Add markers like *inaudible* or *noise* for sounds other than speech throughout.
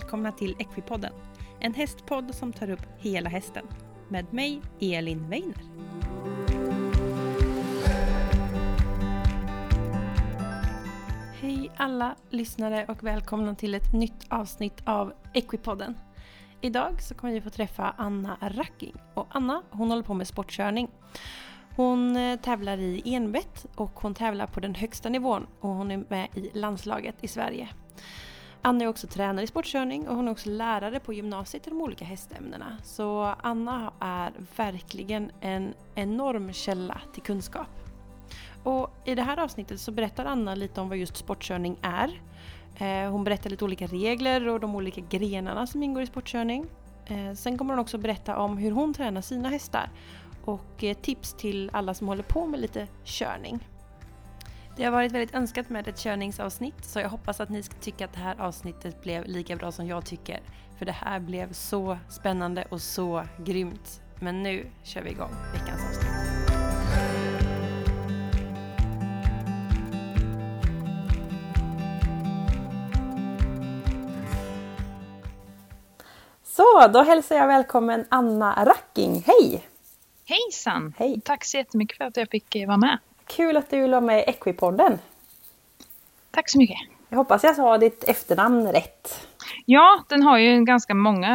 välkomna till Equipodden. En hästpodd som tar upp hela hästen. Med mig, Elin Weiner. Hej alla lyssnare och välkomna till ett nytt avsnitt av Equipodden. Idag så kommer vi få träffa Anna Racking. Och Anna hon håller på med sportkörning. Hon eh, tävlar i enbett och hon tävlar på den högsta nivån och hon är med i landslaget i Sverige. Anna är också tränare i sportkörning och hon är också lärare på gymnasiet i de olika hästämnena. Så Anna är verkligen en enorm källa till kunskap. Och I det här avsnittet så berättar Anna lite om vad just sportkörning är. Eh, hon berättar lite olika regler och de olika grenarna som ingår i sportkörning. Eh, sen kommer hon också berätta om hur hon tränar sina hästar och eh, tips till alla som håller på med lite körning. Det har varit väldigt önskat med ett körningsavsnitt så jag hoppas att ni ska tycka att det här avsnittet blev lika bra som jag tycker. För det här blev så spännande och så grymt. Men nu kör vi igång veckans avsnitt. Så, då hälsar jag välkommen Anna Racking. Hej! Hejsan! Hej! Tack så jättemycket för att jag fick vara med. Kul att du vill vara med i Equipodden. Tack så mycket. Jag hoppas jag sa ditt efternamn rätt. Ja, den har ju ganska många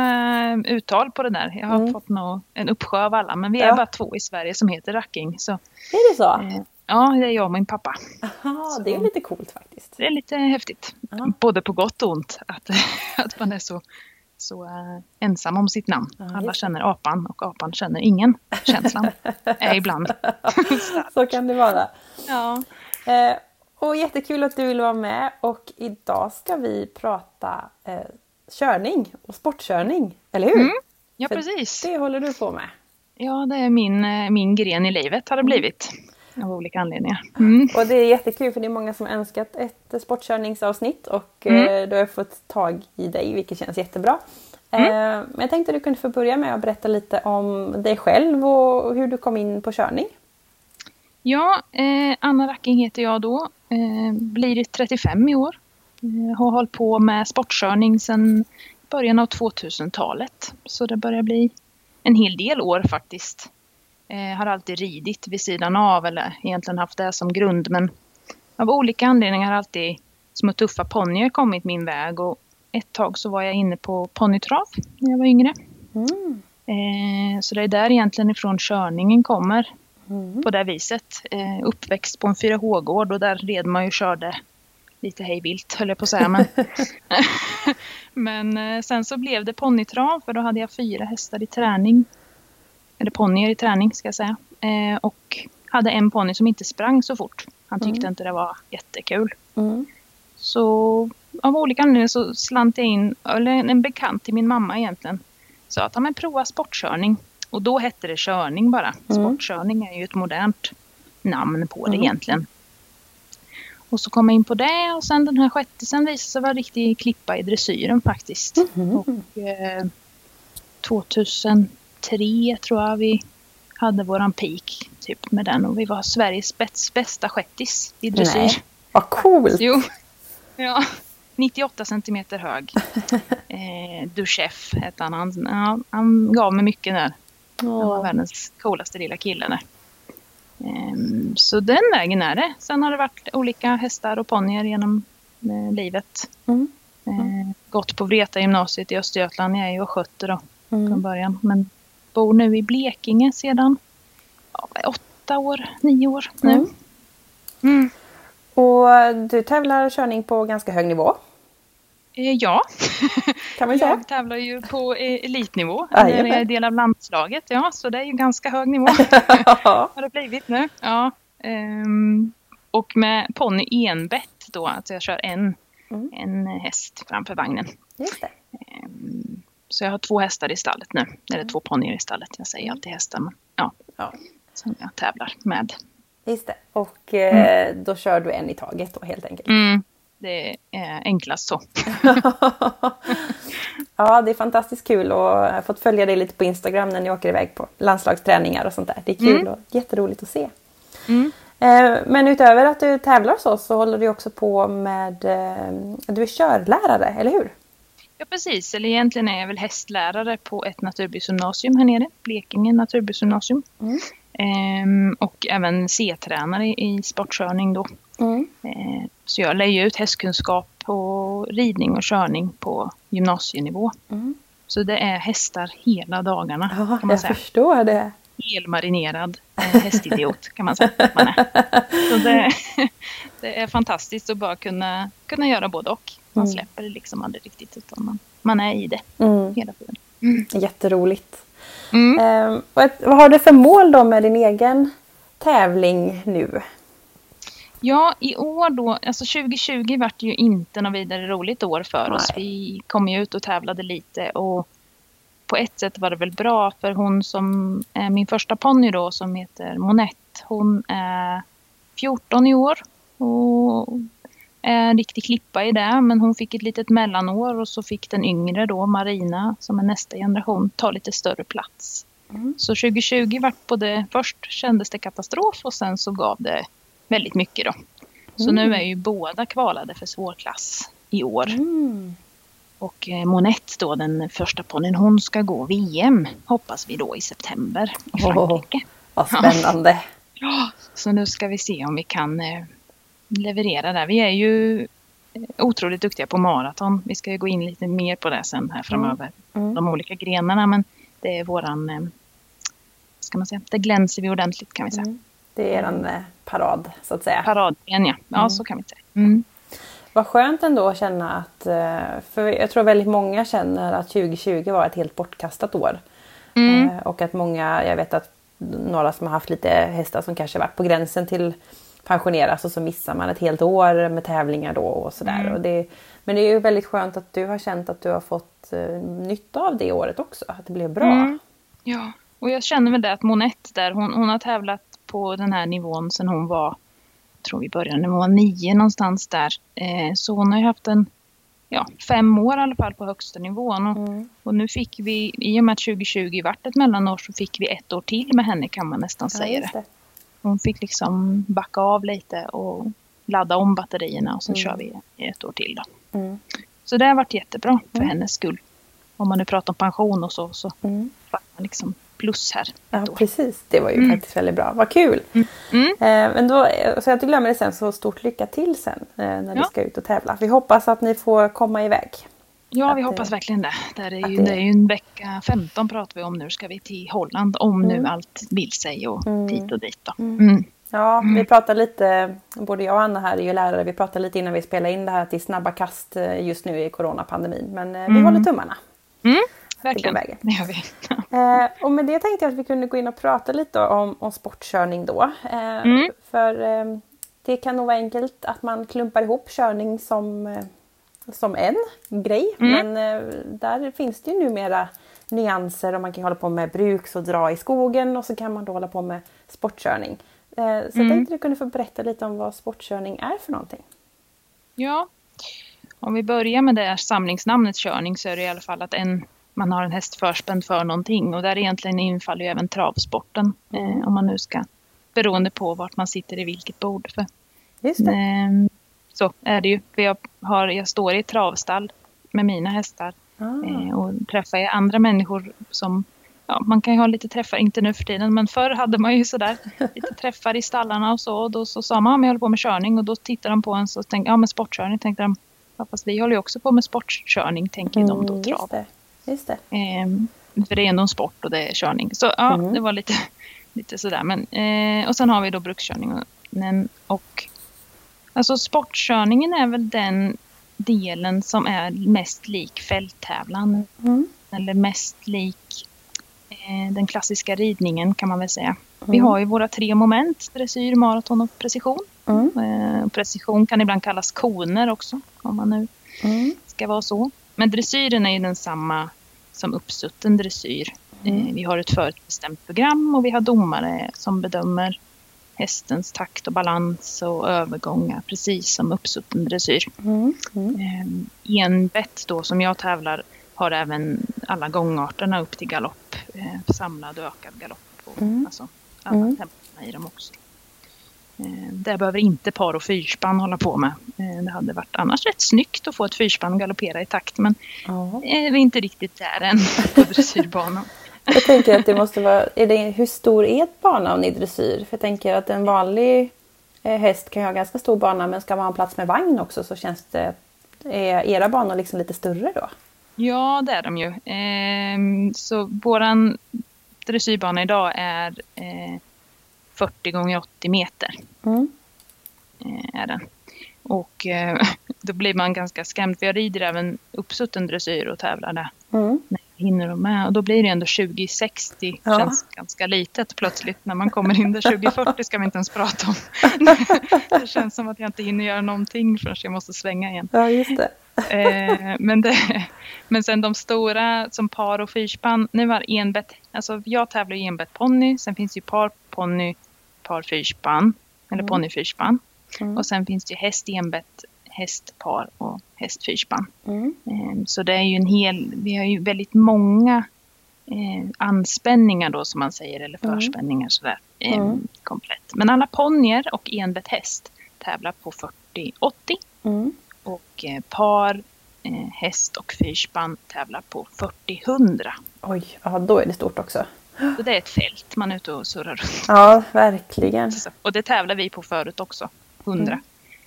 eh, uttal på det där. Jag har Mm. fått nå en uppsjö av alla, men vi är Ja. bara två i Sverige som heter Racking. Så, Är det så? eh, ja, det är jag och min pappa. Aha, det är lite coolt faktiskt. Det är lite häftigt. Ja. Både på gott och ont att, *laughs* att man är så, så eh, ensam om sitt namn. Alla känner apan och apan känner ingen. Känslan är *laughs* ibland. *laughs* Så kan det vara. Ja. Eh, och jättekul att du vill vara med och idag ska vi prata eh, körning och sportkörning, eller hur? Mm. ja, För precis. Det håller du på med. Ja, det är min, eh, min gren i livet har det blivit. Av olika anledningar. Mm. Och det är jättekul för det är många som önskat ett eh, sportkörningsavsnitt och eh, då har jag fått tag i dig vilket känns jättebra. Eh, men jag tänkte att du kunde få börja med att berätta lite om dig själv och hur du kom in på körning. Ja, eh, Anna Racking heter jag då. Eh, blir 35 i år. Eh, har hållit på med sportkörning sedan början av 2000-talet. Så det börjar bli en hel del år faktiskt. Eh, har alltid ridit vid sidan av eller egentligen haft det som grund men av olika anledningar har alltid små tuffa ponnyer kommit min väg och ett tag så var jag inne på ponnytrav när jag var yngre. Mm. Eh, så det är där egentligen ifrån körningen kommer Mm. på det viset. Eh, uppväxt på en 4H-gård och där red man ju och körde lite hejvilt höll jag på att säga. Men, *laughs* *laughs* men eh, sen så blev det ponnytrav för då hade jag fyra hästar i träning. Eller ponnyer i träning ska jag säga. Eh, och hade en ponny som inte sprang så fort. Han tyckte Mm. inte det var jättekul. Mm. Så av olika anledningar så slant jag in, eller en bekant till min mamma egentligen, sa att men prova sportkörning. Och då hette det körning bara. Mm. Sportkörning är ju ett modernt namn på det Mm. egentligen. Och så kom jag in på det och sen den här skettisen visade sig vara riktig klippa i dressyren faktiskt. Mhm. Och eh, 2003 tror jag vi hade våran peak typ med den och vi var Sveriges bäst, bästa shettis i dressyr. Nej, vad coolt! Jo. Ja. 98 centimeter hög. *laughs* Eh, Duchef hette han. Han, ja, han gav mig mycket där. Han var världens coolaste lilla kille där. Ehm, så den vägen är det. Sen har det varit olika hästar och ponnyer genom eh, livet. Mm. Eh, gått på Vreta gymnasiet i Östergötland. Jag är ju östgöte då från Mm. början. Men bor nu i Blekinge sedan ja, åtta år, nio år nu. Mm. Mm. Och du tävlar körning på ganska hög nivå, Eh, ja. *laughs* kan man säga. Jag tävlar ju på eh, elitnivå. Jajamän. Jag är del av landslaget. Ja, så det är ju ganska hög nivå. *laughs* *laughs* har det blivit nu. Ja. ehm, och med ponny enbett då, att jag kör en, Mm. en häst framför vagnen. Just det. Ehm, så jag har två hästar i stallet nu. Eller två ponnyer i stallet. Jag säger alltid hästar, men ja. Ja. Som jag tävlar med. Just det. Och eh, då kör du en i taget då helt enkelt. Mm, det är enklast så. *laughs* ja, det är fantastiskt kul och jag har fått följa dig lite på Instagram när ni åker iväg på landslagsträningar och sånt där. Det är kul Mm. och jätteroligt att se. Mm. Eh, Men utöver att du tävlar så, så håller du också på med... eh, Du är körlärare, eller hur? Ja, precis. Eller egentligen är jag väl hästlärare på ett naturbruksgymnasium här nere. Blekinge naturbruksgymnasium. Mm. Ehm, och även C-tränare i sportkörning då. Mm. Ehm, så jag ju ut hästkunskap på ridning och körning på gymnasienivå. Mm. Så det är hästar hela dagarna Ja, kan man jag säga. förstår det. Helmarinerad eh, hästidiot kan man säga att man är. Så det, *laughs* det är fantastiskt att bara kunna, kunna göra både och. Man Mm. släpper det liksom aldrig riktigt utan man, man är i det Mm. hela tiden. Jätteroligt. Mm. Eh, vad, vad har du för mål då med din egen tävling nu? Ja, i år då, alltså 2020 vart ju inte något vidare roligt år för oss. Nej. Vi kom ju ut och tävlade lite och på ett sätt var det väl bra för hon som är min första ponny då som heter Monette. Hon är 14 i år och är en riktig klippa i det. Men hon fick ett litet mellanår och så fick den yngre då Marina som är nästa generation ta lite större plats. Mm. Så 2020 vart både, först kändes det katastrof och sen så gav det väldigt mycket då. Så Mm. nu är ju båda kvalade för svårklass i år. Mm. Och eh, Monette då, den första ponnyn, hon ska gå VM hoppas vi då i september i. Frankrike. Vad spännande. *laughs* Ja, så nu ska vi se om vi kan eh, leverera där. Vi är ju eh, otroligt duktiga på maraton. Vi ska ju gå in lite mer på det sen här framöver. Mm. De olika grenarna, men det är våran, ska man säga, det glänser vi ordentligt kan vi säga. Mm. Det är eh, parad så att säga. Paradgren ja, ja Mm. så kan vi säga. Vad skönt ändå att känna att, eh, för jag tror väldigt många känner att 2020 var ett helt bortkastat år. Mm. Eh, Och att många, jag vet att några som har haft lite hästar som kanske varit på gränsen till pensioneras och så missar man ett helt år med tävlingar då och sådär. Mm. Och det, men det är ju väldigt skönt att du har känt att du har fått eh, nytta av det året också. Att det blev bra. Mm. Ja, och jag känner väl det att Monette där, hon, hon har tävlat på den här nivån sedan hon var, tror vi började när hon var nio någonstans där. Eh, så hon har ju haft en, ja, fem år i alla fall på högsta nivån. Och, Mm. och nu fick vi, i och med att 2020 vart ett mellanår så fick vi ett år till med henne kan man nästan Ja, säga det. det. Hon fick liksom backa av lite och ladda om batterierna och sen Mm. kör vi ett år till då. Mm. Så det har varit jättebra för Mm. hennes skull. Om man nu pratar om pension och så, så Mm. man liksom plus här. Ja, år. precis. Det var ju Mm. faktiskt väldigt bra. Vad kul! Mm. Eh, men då, eh, så jag glömmer det sen, så stort lycka till sen eh, när ni Ja. ska ut och tävla. Vi hoppas att ni får komma iväg. Ja, vi Att hoppas det- verkligen det. Där är att ju, det- det är ju en vecka 15 pratar vi om nu. Ska vi till Holland om Mm. nu allt vill sig och Mm. dit och dit då. Mm. Mm. Ja, vi pratade lite, både jag och Anna här är ju lärare, vi pratade lite innan vi spelade in det här till snabba kast eh, just nu i coronapandemin. Men eh, vi Mm. håller tummarna. Verkligen, vägen. det gör vi. Och med det tänkte jag att vi kunde gå in och prata lite om, om sportkörning då. Eh, Mm. För eh, det kan nog vara enkelt att man klumpar ihop körning som, eh, som en grej. Mm. Men där finns det ju numera nyanser och man kan hålla på med bruks och dra i skogen och så kan man då hålla på med sportkörning. Så jag Mm. tänkte du kunde få berätta lite om vad sportkörning är för någonting. Ja, om vi börjar med det här samlingsnamnet körning så är det i alla fall att en, man har en häst förspänd för någonting och där egentligen infaller ju även travsporten. Mm. Eh, om man nu ska, beroende på vart man sitter i vilket bord. För. Ehm, Så är det ju. För jag, har, jag står i ett travstall med mina hästar Ah. eh, och träffar jag andra människor som Ja, man kan ju ha lite träffar, inte nu för tiden, men förr hade man ju sådär *laughs* lite träffar i stallarna och så. Och då så sa man att jag håller på med körning och då tittar de på en så tänkte ja men sportkörning tänkte de. Ja, fast vi håller ju också på med sportkörning tänker ju de då Mm, trav. Just det. Ehm, för det är ändå en sport och det är körning. Så ja, Mm. det var lite, *laughs* lite sådär. Men, eh, och sen har vi då brukskörningen. Och, alltså sportkörningen är väl den delen som är mest lik fälttävlan. Mm. Eller mest lik eh, den klassiska ridningen kan man väl säga. Vi Mm. har ju våra tre moment, dressyr, maraton och precision. Mm. Eh, precision kan ibland kallas koner också, om man nu Mm. ska vara så. Men dressyren är ju densamma som uppsutten dressyr. Mm. Eh, Vi har ett förutbestämt program och vi har domare som bedömer hästens takt och balans och övergångar precis som uppsutten dressyr. Mm. Mm. Enbett då som jag tävlar har även alla gångarterna upp till galopp, eh, samlad och ökad galopp. Och, Mm. Alltså alla Mm. i dem också. Eh, det behöver inte par och fyrspann hålla på med. Eh, det hade varit annars rätt snyggt att få ett fyrspann galoppera i takt men Ja. eh, vi är inte riktigt där än *laughs* på dressyrbanan. Jag tänker att det måste vara... Är det, hur stor är banan i dressyr? För jag tänker att en vanlig häst kan ju ha ganska stor bana men ska man ha plats med vagn också så känns det... Är era banor liksom lite större då? Ja, det är de ju. Ehm, så våran dressyrbana idag är eh, 40 gånger 80 meter. Mm. eh, är den. Och eh, *laughs* då blir man ganska skrämd för jag rider även uppsutten dressyr och tävlar där. Mm. När jag hinner de med. Och då blir det ändå 2060. Ja. Känns ganska litet plötsligt när man kommer in där. 2040 ska vi inte ens prata om. *laughs* det känns som att jag inte hinner göra någonting förrän jag måste svänga igen. Ja, just det. *laughs* Eh, men, det, men sen de stora som par och fyrspann. Nu var enbett, alltså jag tävlar i enbett ponny. Sen finns ju par ponny, par fyrspann. Eller Mm. ponny fyrspann. Mm. Och sen finns det häst enbett, hästpar och hästfyrspann. Mm. Eh, Så det är ju en hel, vi har ju väldigt många eh, anspänningar då som man säger, eller Mm. förspänningar sådär eh, komplett. Men alla ponnyer och enbett häst tävlar på 40-80 Mm. och eh, par, eh, häst och fyrspann tävlar på 40-100. Oj, ja, då är det stort också. Så det är ett fält man är ute och surrar runt. Ja, verkligen. Och det tävlar vi på förut också, 100. Mm.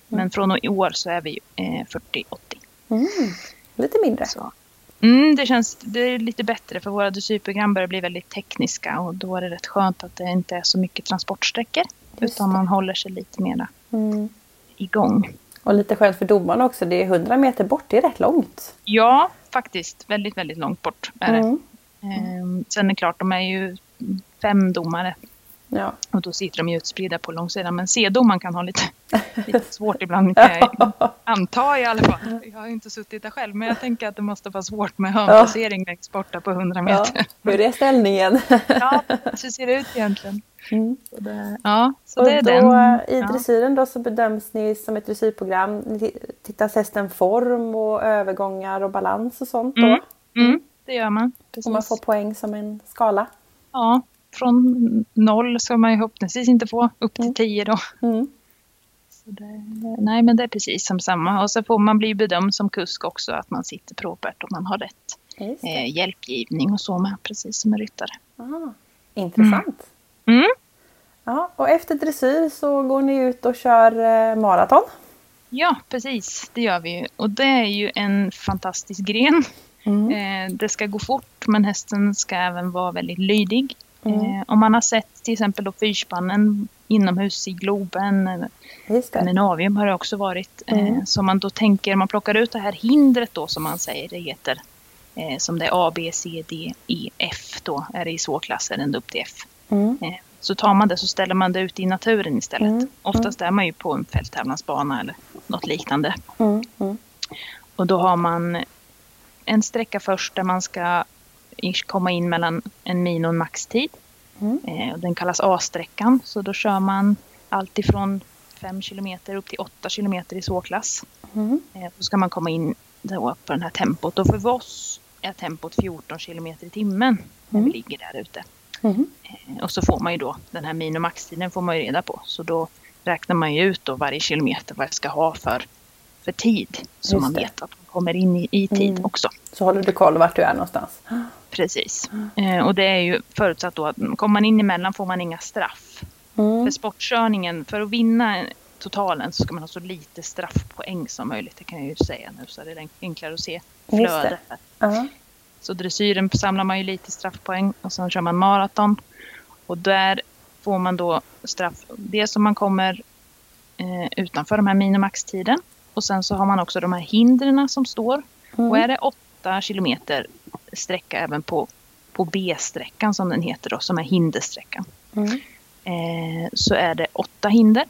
Men från i år så är vi eh, 40-80. Mm. Lite mindre. Så. Mm, det känns det är lite bättre för våra dressyrprogram börjar bli väldigt tekniska och då är det rätt skönt att det inte är så mycket transportsträckor. Just utan det. man håller sig lite mera Mm. igång. Och lite skönt för domarna också. Det är 100 meter bort, det är rätt långt. Ja, faktiskt. Väldigt, väldigt långt bort är det. Mm. Ehm, sen är det klart, de är ju fem domare Ja. och då sitter de ju utspridda på långsidan. Men C-domaren kan ha lite, *laughs* lite svårt ibland kan jag anta i alla fall. Jag har ju inte suttit där själv men jag tänker att det måste vara svårt med hörnplacering längst borta på 100 ja. meter. Hur är ställningen? *laughs* Ja, så ser det ut egentligen. Mm. Så det, ja, så och det är då, den. I Ja. dressyren då så bedöms ni som ett dressyrprogram. Ni ti- tittas hästen form och övergångar och balans och sånt då. Mm. Mm, det gör man. Precis. Och man får poäng som en skala. Ja, från noll ska man ju förhoppningsvis inte få upp till Mm. tio då. Mm. Det, nej, men det är precis som samma. Och så får man bli bedömd som kusk också, att man sitter propert och man har rätt eh, hjälpgivning och så med, precis som en ryttare. Ah, intressant. Mm. Ja, och efter dressyr så går ni ut och kör eh, maraton. Ja, precis. Det gör vi. Och det är ju en fantastisk gren. Mm. Eh, det ska gå fort, men hästen ska även vara väldigt lydig. Mm. Eh, om man har sett till exempel då fyrspannen inomhus i Globen. Skandinavium har det också varit. Eh, Mm. så man då tänker, man plockar ut det här hindret då som man säger det heter. Som det är A, B, C, D, E, F då. Är det i så klasser ända upp till F. Mm. Så tar man det så ställer man det ut i naturen istället. Mm. Oftast är man ju på en fälttävlansbana eller något liknande. Mm. Mm. Och då har man en sträcka först där man ska komma in mellan en min och en maxtid. Mm. Eh, den kallas A-sträckan. Så då kör man allt ifrån 5 kilometer upp till 8 kilometer i så-klass. Mm. Eh, då ska man komma in på det här tempot. Och för oss är tempot 14 kilometer i timmen när Mm. vi ligger där ute. Mm. Eh, och så får man ju då den här min och maxtiden får man ju reda på. Så då räknar man ju ut då varje kilometer vad jag ska ha för, för tid. Så Just man det. vet att kommer in i, i tid Mm. också. Så håller du koll vart du är någonstans. Precis. Eh, och det är ju förutsatt då att kommer man in emellan får man inga straff. Mm. För sportkörningen, för att vinna totalen så ska man ha så lite straffpoäng som möjligt. Det kan jag ju säga nu så är det enklare att se flödet. Ja. Så dressyren samlar man ju lite straffpoäng och sen kör man maraton. Och där får man då straff, dels om man kommer eh, utanför de här minimaxtiden. Och sen så har man också de här hindren som står. Mm. Och är det 8 kilometer sträcka även på, på B-sträckan som den heter då, som är hindersträckan. Mm. Eh, så är det åtta hinder.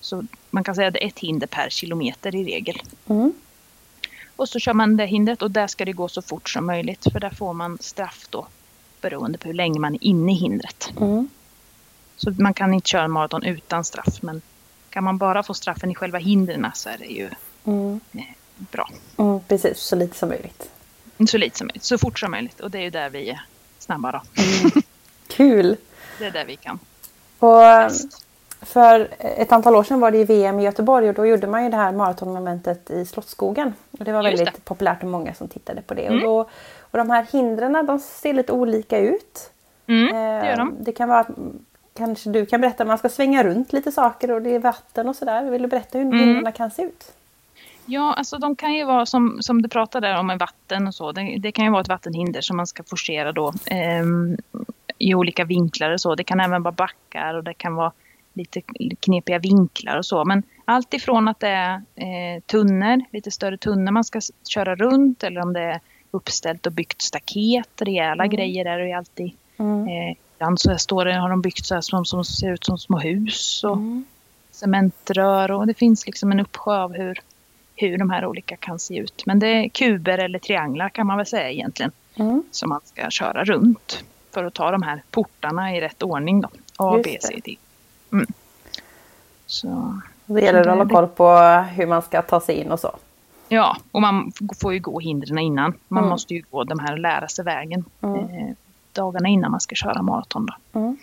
Så man kan säga att det är ett hinder per kilometer i regel. Mm. Och så kör man det hindret och där ska det gå så fort som möjligt. För där får man straff då. Beroende på hur länge man är inne i hindret. Mm. Så man kan inte köra maraton utan straff. Men kan man bara få straffen i själva hindren så är det ju Mm. bra. Mm. Precis, så lite som möjligt. Så lite som möjligt. Så fort som möjligt. Och det är ju där vi är snabba då. Kul! Det är där vi kan. Och eh, för ett antal år sedan var det ju VM i Göteborg och då gjorde man ju det här maratonmomentet i Slottsskogen. Och det var Just väldigt det. populärt och många som tittade på det. Mm. Och, då, och de här hindren de ser lite olika ut. Mm, det gör de. Eh, Det kan vara att mm, kanske du kan berätta, man ska svänga runt lite saker och det är vatten och sådär. Vill du berätta hur Mm. hindren kan se ut? Ja, alltså de kan ju vara som, som du pratade om med vatten och så. Det, det kan ju vara ett vattenhinder som man ska forcera då ehm, i olika vinklar och så. Det kan även vara backar och det kan vara lite knepiga vinklar och så. Men allt ifrån att det är eh, tunnor, lite större tunnor man ska köra runt eller om det är uppställt och byggt staket, rejäla Mm. grejer är det ju alltid. Mm. Eh, ibland så står det, har de byggt så här som, som ser ut som små hus och Mm. cementrör och det finns liksom en uppsjö av hur, hur de här olika kan se ut. Men det är kuber eller trianglar kan man väl säga egentligen Mm. som man ska köra runt för att ta de här portarna i rätt ordning då. A, Just B, det. C, D. Mm. Så Då gäller det att det- hålla koll på hur man ska ta sig in och så. ja, och man får ju gå hindren innan. Man Mm. måste ju gå de här och lära sig vägen Mm. Eh, dagarna innan man ska köra maraton. Mm.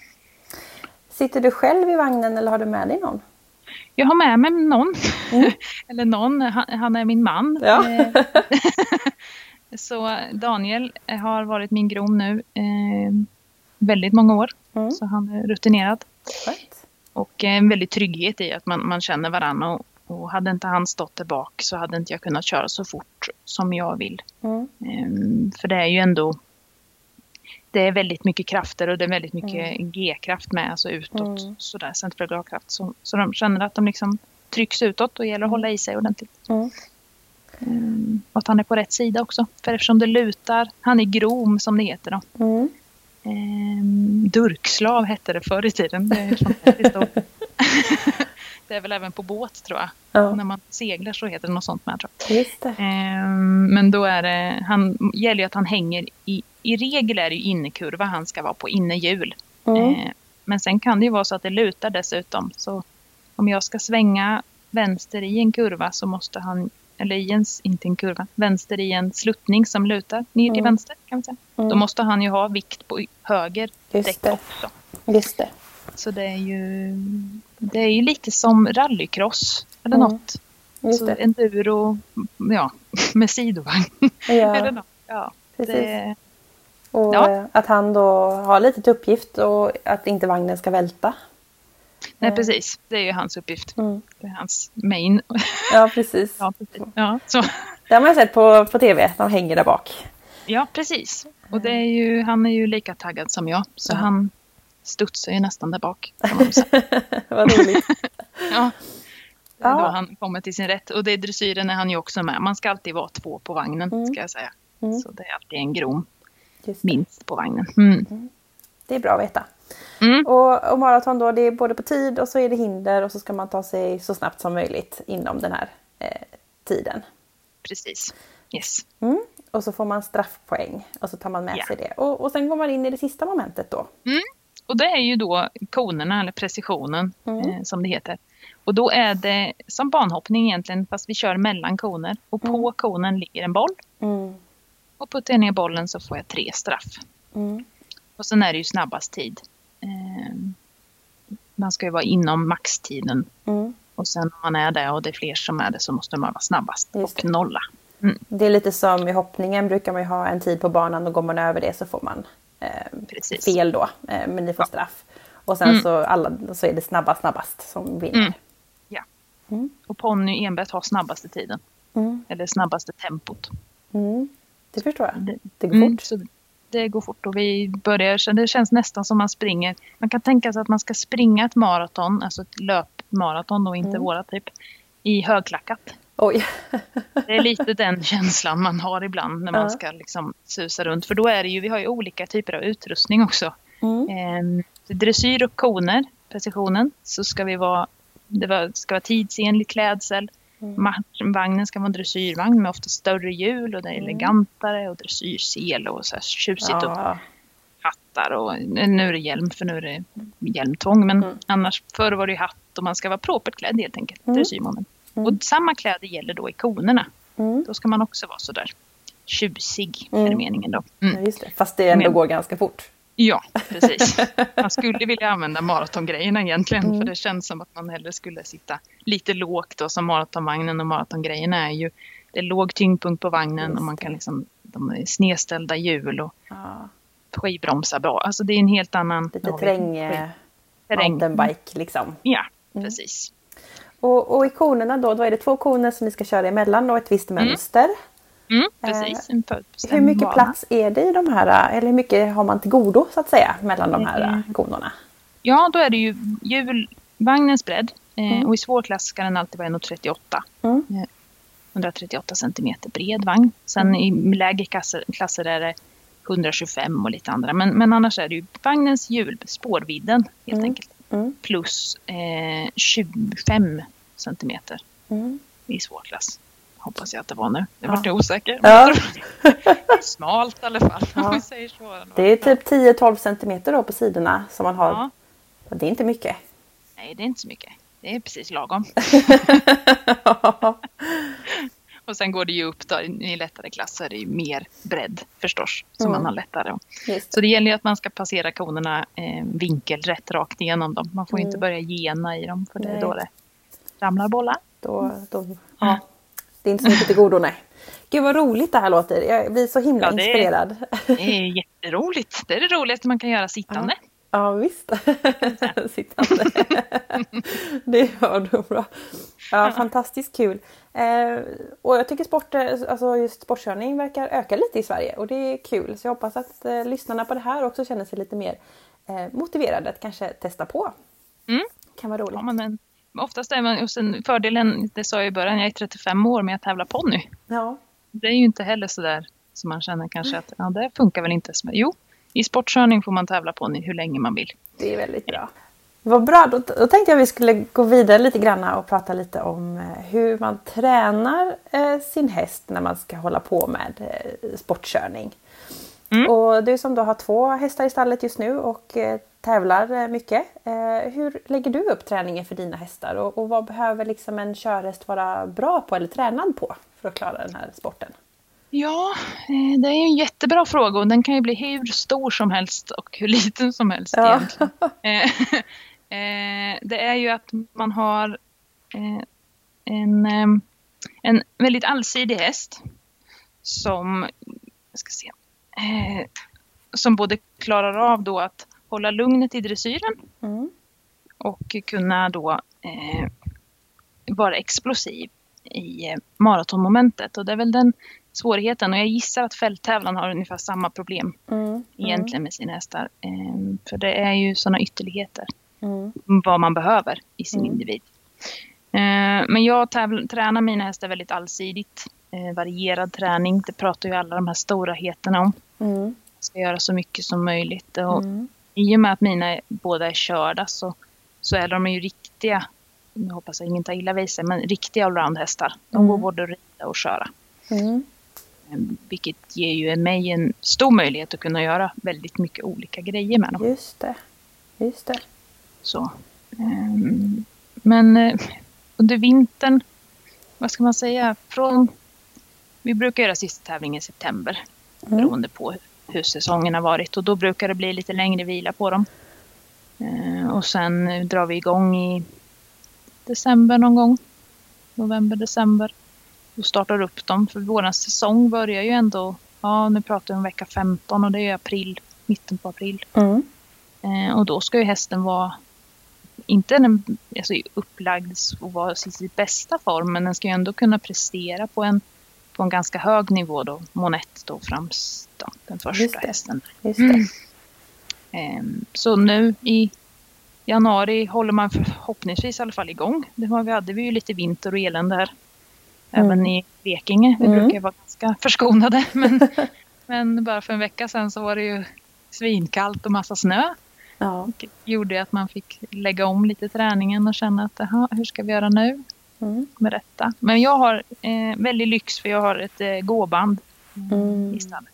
Sitter du själv i vagnen eller har du med dig någon? Jag har med mig någon. Mm. *laughs* Eller någon, han, han är min man. Ja. Eh, *laughs* Så Daniel har varit min grom nu eh, väldigt många år. Mm. Så han är rutinerad. Skönt. Och eh, en väldig trygghet i att man, man känner varandra. Och, och hade inte han stått där bak så hade inte jag kunnat köra så fort som jag vill. Mm. Ehm, för det är ju ändå det är väldigt mycket krafter och det är väldigt mycket G-kraft med, alltså utåt. Mm. Sådär, centrifugalkraft. Så, så de känner att de liksom trycks utåt och gäller att hålla i sig ordentligt. Mm. Ehm, och att han är på rätt sida också. För eftersom det lutar, han är grom som det heter då. Mm. Ehm, durkslav hette det förr i tiden. Det är, *laughs* *laughs* det är väl även på båt tror jag. Ja, När man seglar så heter det något sånt med tror jag. Ehm, men då är det, han gäller ju att han hänger i, i regel är det ju innekurva han ska vara på, innehjul. Mm. Ehm, men sen kan det ju vara så att det lutar dessutom. Så om jag ska svänga vänster i en kurva så måste han, eller i en, inte en kurva, vänster i en sluttning som lutar ner till Mm. vänster kan man säga. Mm. Då måste han ju ha vikt på höger Just däck det. också. Just det. Så det är ju, det är ju lite som rallycross eller Mm. något. Just Så det. enduro, ja, *laughs* med sidovagn. eller Ja, något. Ja, precis. det, Och Ja. eh, att han då har lite till uppgift och att inte vagnen ska välta. nej, Eh. precis. Det är ju hans uppgift. Mm. Det är hans main. Ja, precis. *laughs* ja, precis. Ja, så. Det har man ju sett på, på tv, de hänger där bak. ja, precis. Och det är ju, han är ju lika taggad som jag. Så Ja. han studsar ju nästan där bak. *laughs* Vad roligt. *laughs* Ja. Det är Ja. då han kommer till sin rätt. Och det är dressyren är han ju också med. Man ska alltid vara två på vagnen, Mm. ska jag säga. Mm. Så det är alltid en grom. Minst på vagnen. Mm. det är bra att veta. Mm. Och, och maraton då, det är både på tid och så är det hinder och så ska man ta sig så snabbt som möjligt inom den här eh, tiden. Precis. Yes. Mm. Och så får man straffpoäng och så tar man med Ja. sig det. Och, och sen går man in i det sista momentet då. Och det är ju då konerna, eller precisionen Mm. eh, som det heter. Och då är det som banhoppning egentligen, fast vi kör mellan koner. Och på Mm. konen ligger en boll. Mm. Och puttar jag ner bollen så får jag tre straff. Mm. Och sen är det ju snabbast tid. Eh, man ska ju vara inom maxtiden. Mm. Och sen om man är det och det är fler som är det så måste man vara snabbast och det. nolla. Det är lite som i hoppningen brukar man ju ha en tid på banan och går man över det så får man eh, fel då. Eh, men ni får straff. Och sen Mm. så, alla, så är det snabba snabbast som vinner. Mm. Ja. Mm. Och ponny enbart har snabbaste tiden. Mm. Eller snabbaste tempot. Mm. Det förstår jag. Det, Det går Mm, fort. så det går fort och vi börjar, så det känns nästan som man springer. Man kan tänka sig att man ska springa ett maraton, alltså ett löpmaraton och inte Mm. våra typ, i högklackat. Oj. Det är lite den känslan man har ibland när man ska liksom susa runt. För då är det ju, vi har ju olika typer av utrustning också. Mm. Ehm, dressyr och koner, precisionen, så ska vi vara, det var, ska vara tidsenlig klädsel. Mm. Vagnen ska vara en dressyrvagn med ofta större hjul och det är Mm. elegantare och dressyrsele och så här tjusigt och Ja. hattar och nu är det hjälm för nu är det hjälmtvång. Men Mm. annars förr var det ju hatt och man ska vara propert klädd helt enkelt. Mm. Mm. Och samma kläder gäller då i konerna. Mm. Då ska man också vara sådär tjusig, är Mm. det meningen då. Mm. Ja. Fast det ändå Men- går ganska fort. Ja, precis. *laughs* Man skulle vilja använda maratongrejerna egentligen mm. för det känns som att man hellre skulle sitta lite lågt då som maratonvagnen och maratongrejerna är ju det är låg tyngdpunkt på vagnen och man kan liksom de är snedställda hjul och ja. skivbromsar bra. Alltså det är en helt annan... Lite träng, eh, mountainbike liksom. Ja, mm. precis. Och, och i konerna då, då är det två koner som ni ska köra emellan och ett visst mm. mönster. Mm, precis. Eh, hur mycket bana. plats är det i de här, eller hur mycket har man till godo så att säga mellan de här mm. konerna? Ja, då är det ju hjulvagnens bredd eh, mm. och i svår klass ska den alltid vara 1,38. Mm. 138 eh, centimeter bred vagn. Sen mm. i lägre klasser, klasser är det 125 och lite andra. Men, men annars är det ju vagnens hjul, spårvidden helt mm. enkelt. Mm. Plus eh, 25 centimeter i svår klass. Hoppas jag att det var nu. Det ja. vart jag osäker. Ja. *laughs* Smalt i alla fall. Ja. vi säger så. Det är typ 10-12 centimeter då på sidorna som man har. Ja. Det är inte mycket. Nej, det är inte så mycket. Det är precis lagom. *laughs* Och sen går det ju upp då, i lättare klass så är det ju mer bredd förstås. Så mm. man har lättare. Det. Så det gäller ju att man ska passera konerna eh, vinkelrätt rakt igenom dem. Man får mm. inte börja gena i dem för det är då det ramlar bollar. Då, då, ja. Det är inte så mycket till godo, nej. Gud vad roligt det här låter. Jag blir så himla ja, det inspirerad. Är, det är jätteroligt. Det är det roligaste man kan göra sittande. Ja. Ja visst. *laughs* Sittande. *laughs* det gör du bra. Ja, fantastiskt kul. Eh, och jag tycker sport, alltså just sportkörning verkar öka lite i Sverige och det är kul. Så jag hoppas att eh, lyssnarna på det här också känner sig lite mer eh, motiverade att kanske testa på. Mm. kan vara roligt. Ja, men oftast är man, och sen fördelen, det sa jag i början, jag är 35 år med att tävla ponny. Ja. Det är ju inte heller sådär som man känner kanske att ja, det funkar väl inte. Jo, i sportkörning får man tävla ponny hur länge man vill. Det är väldigt bra. Vad bra, då, då tänkte jag vi skulle gå vidare lite grann och prata lite om eh, hur man tränar eh, sin häst när man ska hålla på med eh, sportkörning. Mm. Och du som då har två hästar i stallet just nu och eh, tävlar eh, mycket. Eh, hur lägger du upp träningen för dina hästar och, och vad behöver liksom en körhäst vara bra på eller tränad på för att klara den här sporten? Ja, det är en jättebra fråga och den kan ju bli hur stor som helst och hur liten som helst ja. egentligen. *laughs* *laughs* det är ju att man har en, en väldigt allsidig häst som, jag ska se, som både klarar av då att hålla lugnet i dressyren. Mm. Och kunna då eh, vara explosiv i eh, maratonmomentet. Och det är väl den svårigheten. Och jag gissar att fälttävlan har ungefär samma problem mm. egentligen med sina hästar. Eh, för det är ju sådana ytterligheter. Mm. Vad man behöver i sin mm. individ. Eh, men jag tävl- tränar mina hästar väldigt allsidigt. Eh, varierad träning. Det pratar ju alla de här stora heterna om. Mm. ska göra så mycket som möjligt. Och mm i och med att mina båda är körda så, så är de ju riktiga, nu hoppas jag ingen tar illa vid sig, men riktiga allroundhästar. De mm. går både att rida och köra. Mm. Ehm, vilket ger ju mig en stor möjlighet att kunna göra väldigt mycket olika grejer med dem. Just det. Just det. Så. Um, men uh, under vintern, vad ska man säga, från... Vi brukar göra sista tävlingen i september. Mm. Beroende på hur säsongen har varit och då brukar det bli lite längre vila på dem. Eh, och sen drar vi igång i december någon gång. November, december. Och startar upp dem för våran säsong börjar ju ändå, ja nu pratar vi om vecka 15 och det är april, mitten på april. Mm. Eh, och då ska ju hästen vara inte en, alltså, upplagd och vara i sin bästa form men den ska ju ändå kunna prestera på en på en ganska hög nivå då, Monett då främst då, den första Just hästen. Just mm. Ehm, så nu i januari håller man förhoppningsvis i alla fall igång. Det var, vi hade vi ju lite vinter och elände här. Mm. Även i Blekinge. Vi mm. brukar vara ganska förskonade. *laughs* Men, *laughs* men bara för en vecka sedan så var det ju svinkallt och massa snö. Ja. Det gjorde att man fick lägga om lite träningen och känna att hur ska vi göra nu? Mm. med detta. Men jag har eh, väldigt lyx för jag har ett eh, gåband mm. i stallet.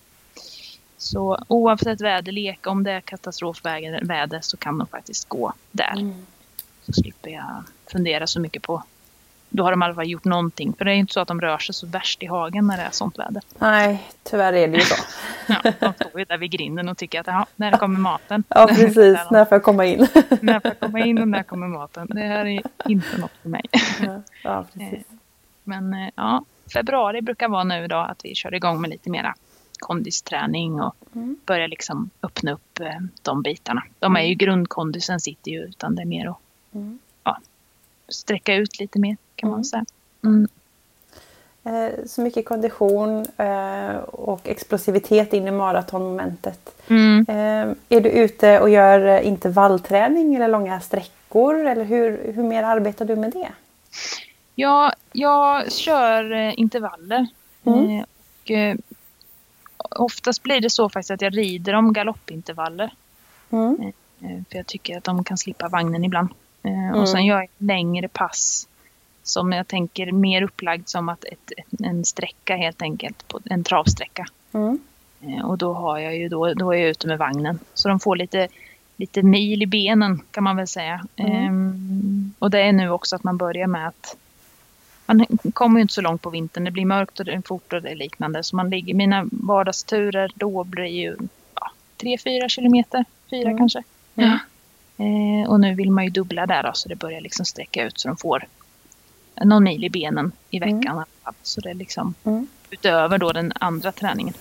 Så oavsett väderlek, om det är katastrofväder så kan de faktiskt gå där. Mm. Så slipper jag fundera så mycket på då har de i alla fall gjort någonting. För det är ju inte så att de rör sig så värst i hagen när det är sånt väder. Nej, tyvärr är det ju så. Ja, de står ju där vid grinden och tycker att ja, när kommer maten? Ja, precis. När får jag komma in? *laughs* när får jag komma in och när kommer maten? Det här är inte något för mig. Ja, *laughs* precis. Men eh, ja, februari brukar vara nu då att vi kör igång med lite mera kondisträning och Mm. börjar liksom öppna upp eh, de bitarna. De är ju grundkondisen sitter ju utan det är mer att Mm. sträcka ut lite mer kan Mm. man säga. Mm. Eh, Så mycket kondition eh, och explosivitet in i maratonmomentet. Mm. Eh, Är du ute och gör intervallträning eller långa sträckor? Eller hur, hur mer arbetar du med det? Ja, jag kör intervaller. Mm. Och, oftast blir det så faktiskt att jag rider om galoppintervaller. Mm. För jag tycker att de kan slippa vagnen ibland. Eh, Mm. Och sen gör jag längre pass som jag tänker mer upplagd som att ett, en sträcka helt enkelt. På, en travsträcka. Mm. Eh, Och då har jag ju då, då är jag ute med vagnen. Så de får lite, lite mil i benen kan man väl säga. Mm. Ehm, och det är nu också att man börjar med att man kommer ju inte så långt på vintern. Det blir mörkt och det är fort och det är liknande. Så man ligger, mina vardagsturer då blir ju ja, 3-4 kilometer. Fyra Mm. kanske. Mm. Eh, och nu vill man ju dubbla där då, så det börjar liksom sträcka ut så de får någon mil i benen i veckan. Mm. alla fall. Så det är liksom Mm. utöver då den andra träningen.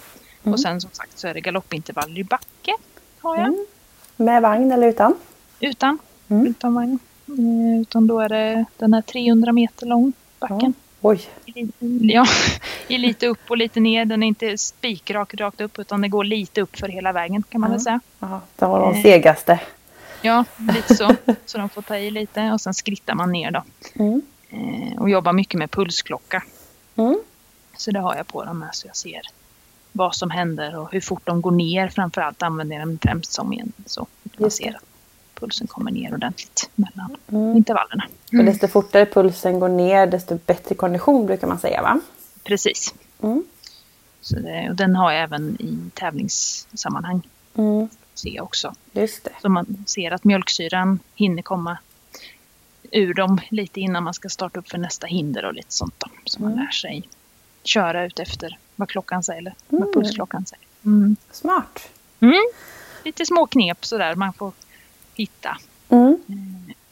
Mm. Och sen som sagt så är det galoppintervaller i backe. Har jag. Mm. Med vagn eller utan? Utan. Mm. Utan vagn. Eh, utan då är det den här 300 meter lång backen. Oj, ja, i lite upp och lite ner. Den är inte spikrak rakt upp utan det går lite upp för hela vägen kan man väl säga. ja, det var de Eh. segaste. Ja, lite så. *laughs* Så de får ta i lite och sen skrittar man ner då. Mm. Eh, och jobbar mycket med pulsklocka. Mm. Så det har jag på dem med så jag ser vad som händer och hur fort de går ner. Framförallt använder jag dem främst som en så man ser att pulsen kommer ner ordentligt mellan Mm. intervallerna. Och desto fortare pulsen går ner desto bättre kondition brukar man säga va? Precis. Mm. Så det, och den har jag även i tävlingssammanhang. Mm. Ser jag också. Just det. Så man ser att mjölksyran hinner komma ur dem lite innan man ska starta upp för nästa hinder och lite sånt då. Så man Mm. lär sig köra ut efter vad klockan säger, eller vad Mm. pulsklockan säger. Mm. Smart. Mm. Lite små knep sådär man får hitta. Mm.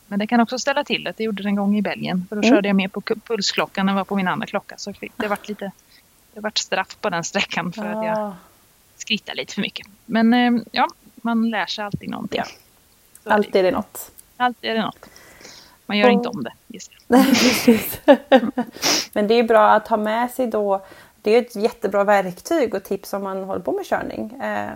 Men det kan också ställa till det. Det gjorde det en gång i Belgien. För då Mm. körde jag mer på pulsklockan än vad på min andra klocka. Så det vart lite det vart straff på den sträckan för att jag Ah, skrittade lite för mycket. Men eh, ja, man lär sig alltid någonting. Ja. Alltid är det något. Alltid är det något. Man gör inte om det. *laughs* Nej, precis. *laughs* Men det är bra att ha med sig då. Det är ett jättebra verktyg och tips om man håller på med körning. Eh,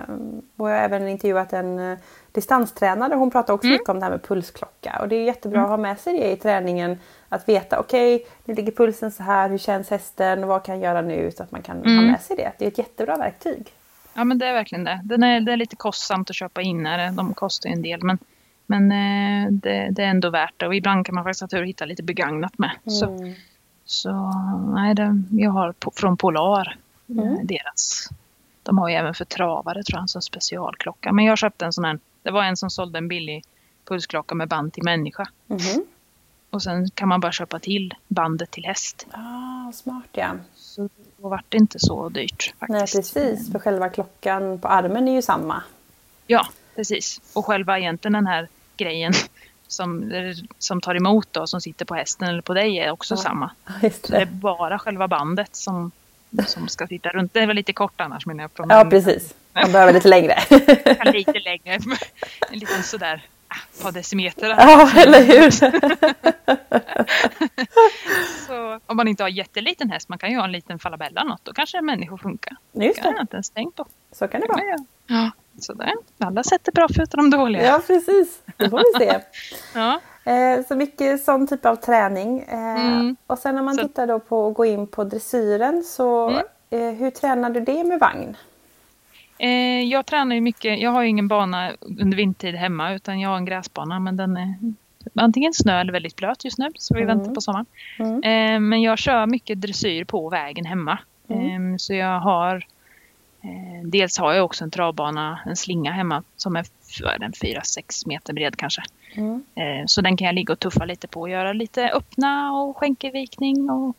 och jag har även intervjuat en eh, distanstränare. Hon pratar också Mm. mycket om det här med pulsklocka. Och det är jättebra att ha med sig det i träningen. Att veta, okej, nu ligger pulsen så här. Hur känns hästen? Vad kan jag göra nu? Så att man kan ha Mm. med sig det. Det är ett jättebra verktyg. Ja men det är verkligen det. Den är, det är lite kostsamt att köpa inare. De kostar ju en del men, men eh, det, det är ändå värt det. Och ibland kan man faktiskt ha tur att hitta lite begagnat med. Så, Mm. så nej, det, jag har på, från Polar. Mm. eh, Deras. De har ju även för travare tror jag, en sån specialklocka. Men jag köpte en sån här. Det var en som sålde en billig pulsklocka med band till människa. Mhm. Och sen kan man bara köpa till bandet till häst. Ah, smart ja. Så då vart det inte så dyrt faktiskt. Nej precis, för själva klockan på armen är ju samma. Ja, precis. Och själva egentligen den här grejen som, som tar emot då, som sitter på hästen eller på dig är också Ja. samma. Så det är det. bara själva bandet som, som ska sitta runt. Det är väl lite kort annars menar jag. Från Ja precis, *laughs* man behöver lite längre. lite längre. En liten sådär ah, ett par decimeter. ja, eller hur? *laughs* Så om man inte har jätteliten häst, man kan ju ha en liten falabella något, då kanske en människa funkar. Just Det har jag det, inte ens tänkt på. så kan det Det vara. Ja, sådär. Alla sätter bra fötter de dåliga. Ja precis, det får vi se. *laughs* Ja. Eh, så mycket sån typ av träning. Eh, Mm. Och sen när man Så- tittar då på att gå in på dressyren så Mm. eh, hur tränar du det med vagn? Jag tränar ju mycket. Jag har ju ingen bana under vintertid hemma utan jag har en gräsbana men den är antingen snö eller väldigt blöt just nu så vi Mm. väntar på sommaren. Mm. Men jag kör mycket dressyr på vägen hemma. Mm. Så jag har dels har jag också en travbana, en slinga hemma som är 4-6 meter bred kanske. Mm. Eh, så den kan jag ligga och tuffa lite på och göra lite öppna och skänkelvikning och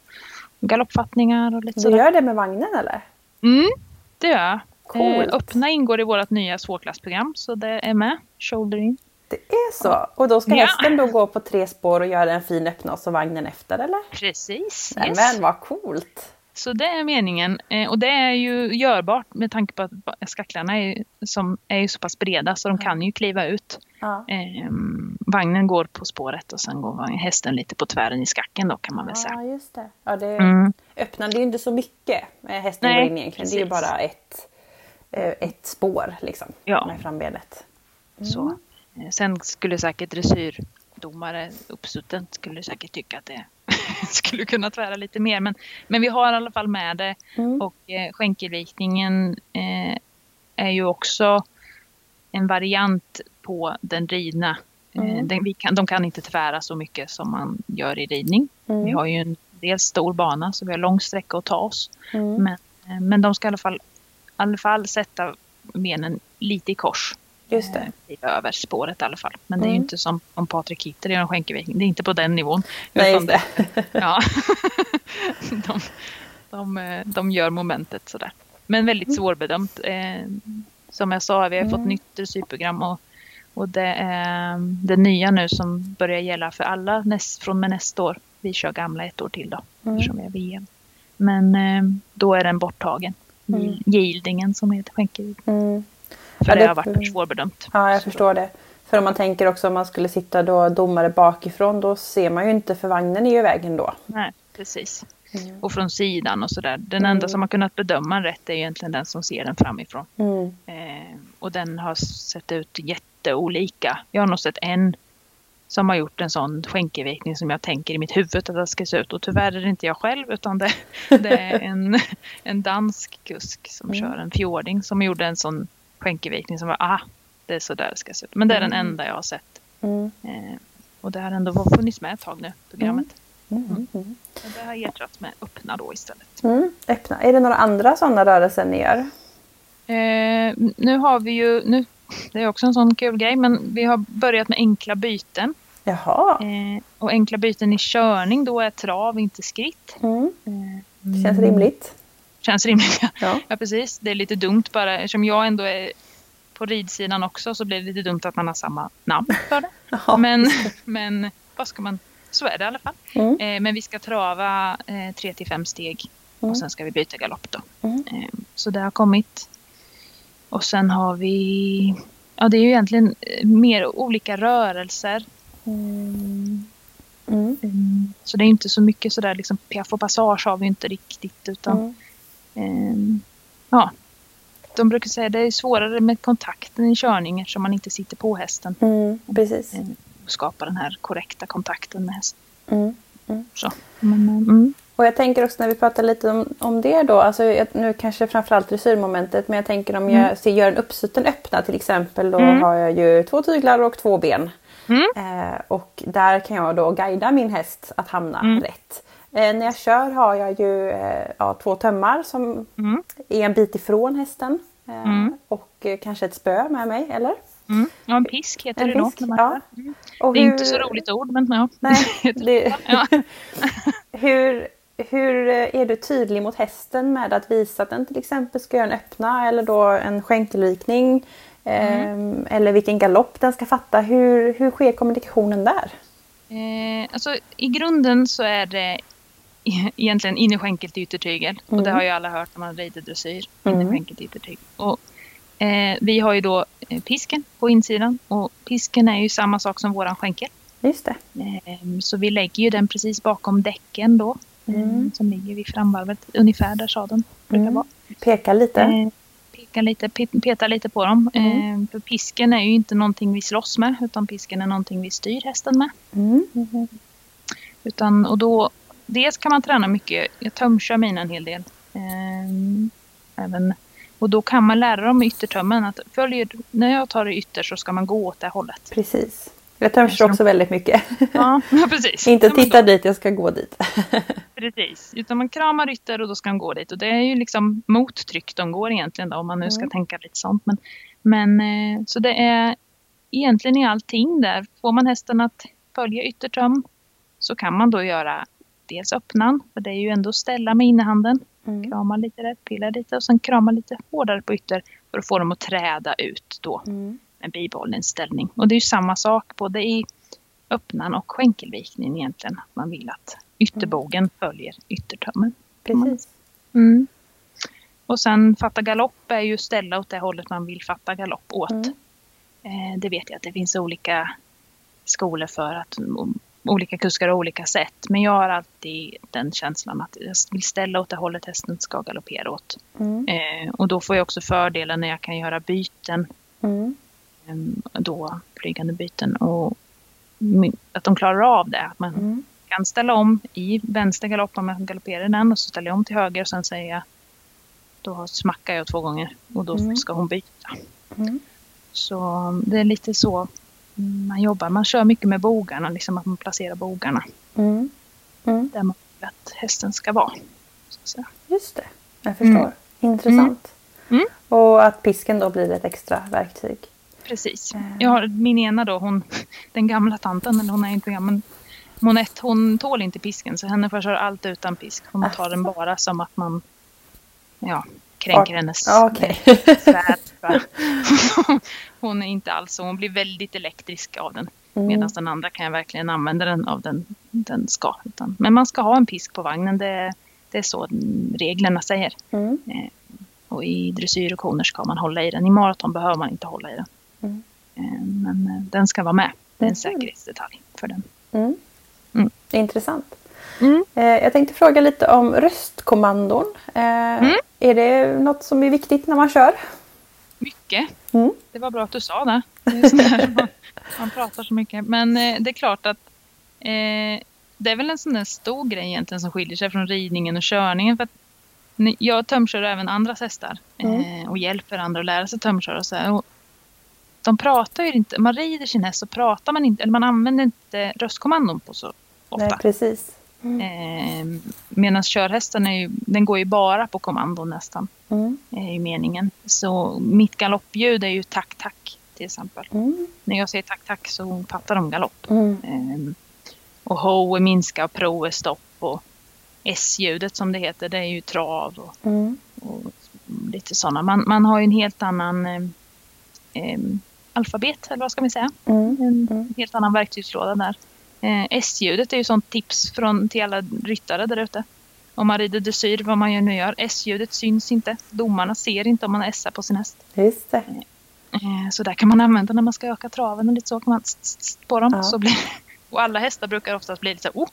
galoppfattningar och lite Du sådär. gör det med vagnen eller? Mm, det gör jag. Coolt. Eh, öppna ingår i vårt nya svårklassprogram så det är med. Shoulder in. Det är så? Och då ska Ja. hästen då gå på tre spår och göra en fin öppna och så vagnen efter eller? Precis. Nej, Yes. Vad coolt! Så det är meningen. Eh, och det är ju görbart med tanke på att skacklarna är, ju- som är ju så pass breda så de kan ju kliva ut. Ja. Eh, vagnen går på spåret och sen går vagn, hästen lite på tvären i skacken då kan man väl säga. Ja, just det. Ja, det Mm. öppnar det är ju inte så mycket hästen Nej, går in egentligen. Det är ju precis. bara ett, eh, ett spår liksom Ja. med frambenet. Så. Eh, Sen skulle säkert dressyrdomare, uppsutten, skulle säkert tycka att det *laughs* skulle kunna tvära lite mer. Men, men vi har i alla fall med det. Mm. Och eh, skänkelvikningen eh, är ju också en variant på den ridna. Eh, Mm. den, vi kan, de kan inte tvära så mycket som man gör i ridning. Mm. Vi har ju en dels stor bana så vi har lång sträcka att ta oss. Mm. Men, eh, men de ska i alla fall, i alla fall sätta benen lite i kors. Just det. Eh, över spåret i alla fall. Men det är ju Mm. inte som om Patrik Hitter gör en skänkelvikning. Det är inte på den nivån. Nej, just det. *laughs* Ja. *laughs* de, de, eh, de gör momentet sådär. Men väldigt svårbedömt. Eh, som jag sa, vi har fått Mm. nytt dressyrprogram och, och det är det nya nu som börjar gälla för alla näst, från med nästa år. Vi kör gamla ett år till då, Mm. eftersom vi är VM. Men eh, då är den borttagen. Mm. Yieldingen som heter skänkelvikning. Mm. För Ja, det det- har varit svårbedömt. Ja, jag Så- förstår det. För om man tänker också om man skulle sitta då domare bakifrån då ser man ju inte för vagnen är ju i vägen då. Nej, precis. Mm. Och från sidan och sådär. Den Mm. enda som har kunnat bedöma rätt är egentligen den som ser den framifrån. Mm. Eh, och den har sett ut jätteolika. Jag har nog sett en som har gjort en sån skänkelvikning som jag tänker i mitt huvud att det ska se ut. Och tyvärr är det inte jag själv utan det, det är en, *laughs* en dansk kusk som Mm. kör en fjording som gjorde en sån skänkelvikning som var ah, det är så där det ska se ut. Men det är den Mm. enda jag har sett. Mm. Eh, och det har ändå funnits med ett tag nu, programmet. Mm. Mm. Men det har ersatts med öppna då istället. Mm. Öppna. Är det några andra sådana rörelser ni gör? Eh, nu har vi ju, nu, det är också en sån kul grej, men vi har börjat med enkla byten. Jaha. Eh, och enkla byten i körning då är trav, inte skritt. Mm. Eh, Det känns rimligt. Känns rimligt. ja. *laughs* Ja. Ja precis, det är lite dumt bara eftersom jag ändå är på ridsidan också så blir det lite dumt att man har samma namn för det. *laughs* Jaha. Men, men vad ska man, så är det i alla fall. Mm. Eh, men vi ska trava eh, 3 till 5 steg Mm. och sen ska vi byta galopp då. Mm. Eh, så det har kommit. Och sen har vi, ja det är ju egentligen eh, mer olika rörelser. Mm. Mm. Mm, Så det är inte så mycket sådär liksom piaff och passage har vi inte riktigt utan ja, de brukar säga att det är svårare med kontakten i körning eftersom man inte sitter på hästen Mm. Precis. ehm, och skapar den här korrekta kontakten med hästen. Mm. Så. Men, eh, mm, Och jag tänker också när vi pratar lite om, om det då, alltså jag, nu kanske framförallt dressyrmomentet, men jag tänker om jag ser, gör en uppsutten öppna till exempel, då Mm. har jag ju två tyglar och två ben. Mm. Eh, och där kan jag då guida min häst att hamna Mm. rätt. Eh, när jag kör har jag ju eh, ja, två tömmar som mm, är en bit ifrån hästen. Eh, Mm. Och kanske ett spö med mig, eller? mm. Ja, en pisk heter En det då. pisk, man ja. Mm. Och Det är hur- inte så roligt ord men ja. Nej, *laughs* det, Ja. *laughs* hur, hur är du tydlig mot hästen med att visa att den till exempel ska göra en öppna eller då en skänkelvikning? Mm. Eh, eller vilken galopp den ska fatta. Hur, hur sker kommunikationen där? Eh, alltså, I grunden så är det *laughs* egentligen innerskänkel till yttertygel. Och det Mm. har ju alla hört när man rider dressyr. Mm. Innerskänkel till yttertygel. Och, eh, vi har ju då eh, pisken på insidan. Och pisken är ju samma sak som våran skänkel. Just det. Eh, så vi lägger ju den precis bakom däcken då. eh, Mm. Som ligger vid framvarvet. Ungefär där sadeln brukar Mm. vara. Peka lite. Eh, peka lite, pe- peta lite på dem. Mm. Eh, för pisken är ju inte någonting vi slåss med. Utan pisken är någonting vi styr hästen med. Mm. Utan, och då, dels kan man träna mycket. Jag tömkör mina en hel del. Ehm, även, och då kan man lära dem yttertömmen att följer, när jag tar det ytter så ska man gå åt det hållet. Precis. Jag tömsar också väldigt mycket. Ja, *laughs* precis. Inte titta dit, jag ska gå dit. *laughs* Precis, utan man kramar rytter och då ska de gå dit. Och det är ju liksom mottryck de går egentligen då, om man nu ska Mm. tänka lite sånt. Men, men eh, så det är egentligen i allting där. Får man hästen att följa yttertöm så kan man då göra dels öppnan, för det är ju ändå ställa med innehanden. Mm. Krama lite rätt, pilla lite och sen krama lite hårdare på ytter för att få dem att träda ut då Mm. med bibehållen ställning. Och det är ju samma sak både i öppnan och skänkelvikningen egentligen. Att man vill att ytterbogen följer yttertömmen. Precis. Mm. Och sen fatta galopp är ju ställa åt det hållet man vill fatta galopp åt. Mm. Eh, det vet jag att det finns olika skolor för att mm, olika kuskar har olika sätt. Men jag har alltid den känslan att jag vill ställa åt det hållet hästen ska galoppera åt. Mm. Eh, och då får jag också fördelen när jag kan göra byten Mm. Ehm, då flygande byten och att de klarar av det. Att man Mm. kan ställa om i vänster galopp om jag galopperar den och så ställer jag om till höger och sen säger jag då smackar jag två gånger och då Mm. ska hon byta. Mm. Så det är lite så man jobbar. Man kör mycket med bogarna, liksom att man placerar bogarna Mm. Mm. där man vill att hästen ska vara. Så. Just det, jag förstår. Mm. Intressant. Mm. Och att pisken då blir ett extra verktyg. Precis. Mm. Jag har min ena då, hon, *laughs* den gamla tanten, eller hon är inte gammal, Monette, hon tål inte pisken så henne får jag köra allt utan pisk. Hon tar den bara som att man ja, kränker hennes okej. *laughs* svärd. *laughs* hon är inte alls så, hon blir väldigt elektrisk av den. Mm. Medan den andra kan jag verkligen använda den av den den ska. Utan, men man ska ha en pisk på vagnen, det, det är så reglerna säger. Mm. Och i dressyr och koner ska man hålla i den. I maraton behöver man inte hålla i den. Mm. Eh, Men eh, den ska vara med. Det är en säkerhetsdetalj för den. Mm. Mm. Intressant. Eh, Jag tänkte fråga lite om röstkommandon. Eh, Mm. Är det något som är viktigt när man kör? Mycket. Mm. Det var bra att du sa det. det *laughs* man, man pratar så mycket. Men eh, det är klart att eh, det är väl en sån där stor grej egentligen som skiljer sig från ridningen och körningen. För att jag tömkör även andras hästar eh, och hjälper andra att lära sig tömköra. Och så här. Och de pratar ju inte, man rider sin häst så pratar man inte, eller man använder inte röstkommandon på så ofta. Nej, precis. Eh, Medan körhästen är ju, den går ju bara på kommando nästan. Mm. är ju meningen. Så mitt galoppljud är ju tack tack till exempel. Mm. När jag säger tack tack så fattar de galopp. Mm. Ehm, och ho är minska och pro är stopp och S-ljudet som det heter det är ju trav och, Mm. och lite sådana. Man, man har ju en helt annan ehm, ehm, alfabet eller vad ska man säga. Mm. En Mm. helt annan verktygslåda där. Eh, S-ljudet är ju sånt tips från, till alla ryttare där ute. Om man rider dressyr, vad man nu gör. S-ljudet syns inte. Domarna ser inte om man S på sin häst. Just det. Eh, Så där kan man använda när man ska öka traven och lite så kan man på dem. Ja. Så blir, *laughs* och alla hästar brukar oftast bli lite så oh,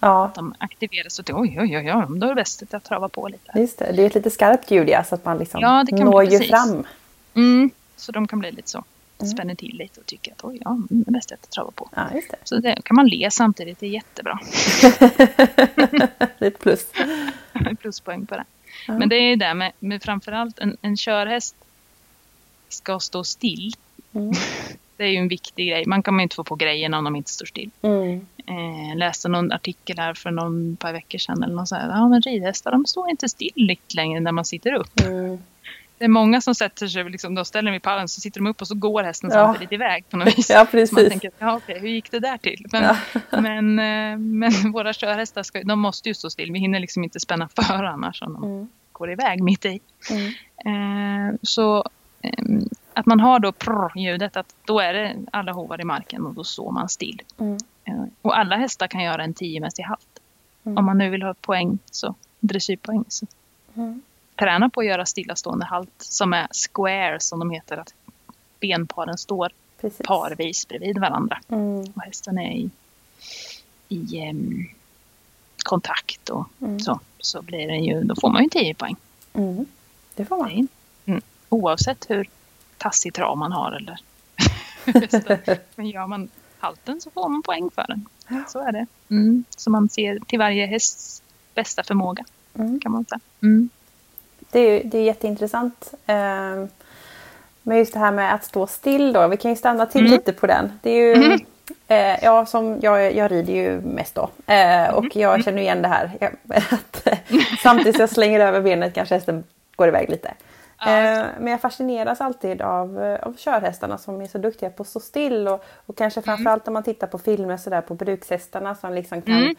Ja, de aktiveras och oj, oj, oj, oj, då är det bäst att jag travar på lite. just det. Det är ett lite skarpt ljud ja, så att man liksom Ja, når ju fram. Mm, så de kan bli lite så, Mm. spänner till lite och tycker att oj, ja, det är bäst att jag travar på. Ja, det. Så det kan man le samtidigt, det är jättebra. det är ett plus. *laughs* Pluspoäng på det. Ja. Men det är ju det med, med framförallt en, en körhäst ska stå still. Mm. *laughs* Det är ju en viktig grej. Man kan ju inte få på grejerna om de inte står still. Mm. Eh, läste någon artikel här för någon par veckor sedan eller något så här. Ja men ridhästar de står inte still längre när man sitter upp. Mm. Det är många som sätter sig, liksom, de ställer dem i pallen så sitter de upp och så går hästen Ja. samtidigt iväg på något vis. Ja, Så man precis. tänker, ja okej, hur gick det där till? Men, Ja. *laughs* men, eh, men *laughs* våra körhästar ska, de måste ju stå still. Vi hinner liksom inte spänna för annars om de Mm. går iväg mitt i. Mm. Eh, så eh, att man har då prr-ljudet, att då är det alla hovar i marken och då står man still. Mm. Eh, och alla hästar kan göra en 10-mässig halt. Mm. Om man nu vill ha poäng, så dressyrpoäng. Så Mm. träna på att göra stillastående halt som är square som de heter. Att benparen står Precis. parvis bredvid varandra. Mm. Och hästen är i, i em, kontakt och Mm. så. Så blir det ju, då får man ju 10 poäng. Mm. Det får man. Mm. Oavsett hur tassig trav man har eller *laughs* Men gör man halten så får man poäng för den. Så är det. Mm. Så man ser till varje hästs bästa förmåga Mm. kan man säga. Mm. Det är, det är jätteintressant. Ehm, Men just det här med att stå still då. Vi kan ju stanna till Mm. lite på den. Det är ju Mm. Eh, ja, som jag, jag rider ju mest då. Eh, och Mhm. jag känner igen det här. Jag, *laughs* att, eh, samtidigt som jag slänger över benet kanske hästen går iväg lite. Eh, men jag fascineras alltid av, eh, av körhästarna som är så duktiga på att stå still. Och, och kanske framförallt om man tittar på filmer sådär på brukshästarna som liksom kan Mm.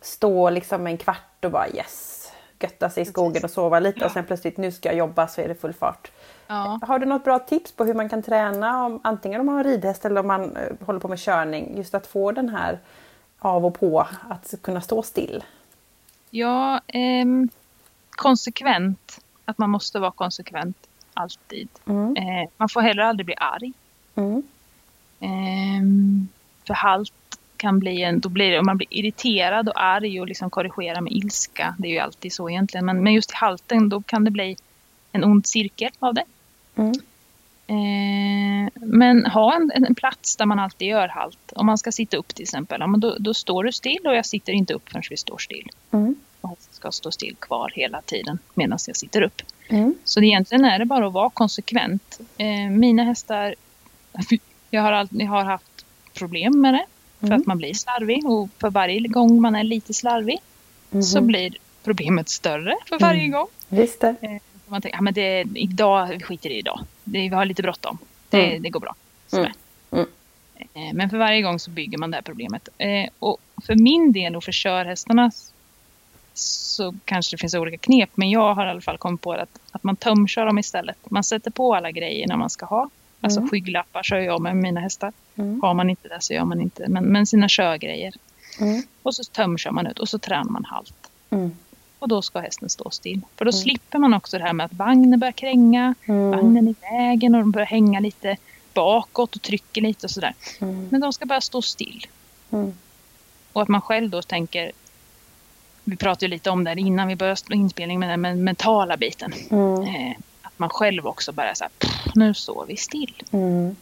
stå liksom en kvart och bara yes, götta sig i skogen och sova lite och Ja. sen plötsligt nu ska jag jobba så är det full fart. Ja. Har du något bra tips på hur man kan träna om, antingen om man har ridhäst eller om man eh, håller på med körning just att få den här av och på att kunna stå still? Ja, ehm, konsekvent. Att man måste vara konsekvent alltid. Mm. Eh, man får heller aldrig bli arg. Mm. Ehm, för halt kan bli en, då blir det, man blir irriterad och arg och liksom korrigerar med ilska. Det är ju alltid så egentligen. Men, men just i halten då kan det bli en ond cirkel av det. Mm. Eh, men ha en, en plats där man alltid gör halt. Om man ska sitta upp till exempel. Ja, men då, då står du still och jag sitter inte upp förrän vi står still. Mm. Och ska stå still kvar hela tiden medan jag sitter upp. Mm. Så det egentligen är det bara att vara konsekvent. Eh, mina hästar, *laughs* jag har, alltid, jag har haft problem med det. För Mm. att man blir slarvig och för varje gång man är lite slarvig så Mhm. blir problemet större för varje Mm. gång. Just det. Man tänker, ja, men det, idag, vi skiter i det idag. Vi har lite bråttom. Det, Mm. det går bra. Mm. Eh, Men för varje gång så bygger man det här problemet. Eh, Och för min del och för körhästarna så kanske det finns olika knep. Men jag har i alla fall kommit på att, att man tömkör dem istället. Man sätter på alla grejer när man ska ha. Alltså Mm. skygglappar kör jag med mina hästar. Mm. Har man inte det så gör man inte. Men, men sina körgrejer. Mm. Och så tömkör man ut och så tränar man halt. Mm. Och då ska hästen stå still. För då Mm. slipper man också det här med att vagnen börjar kränga. Mm. Vagnen i vägen och de börjar hänga lite bakåt och trycker lite och sådär. Mm. Men de ska bara stå still. Och att man själv då tänker vi pratade ju lite om det innan vi började inspelningen med den men- mentala biten. Mm. Att man själv också bara så här, "Pff, nu står vi still. Mm.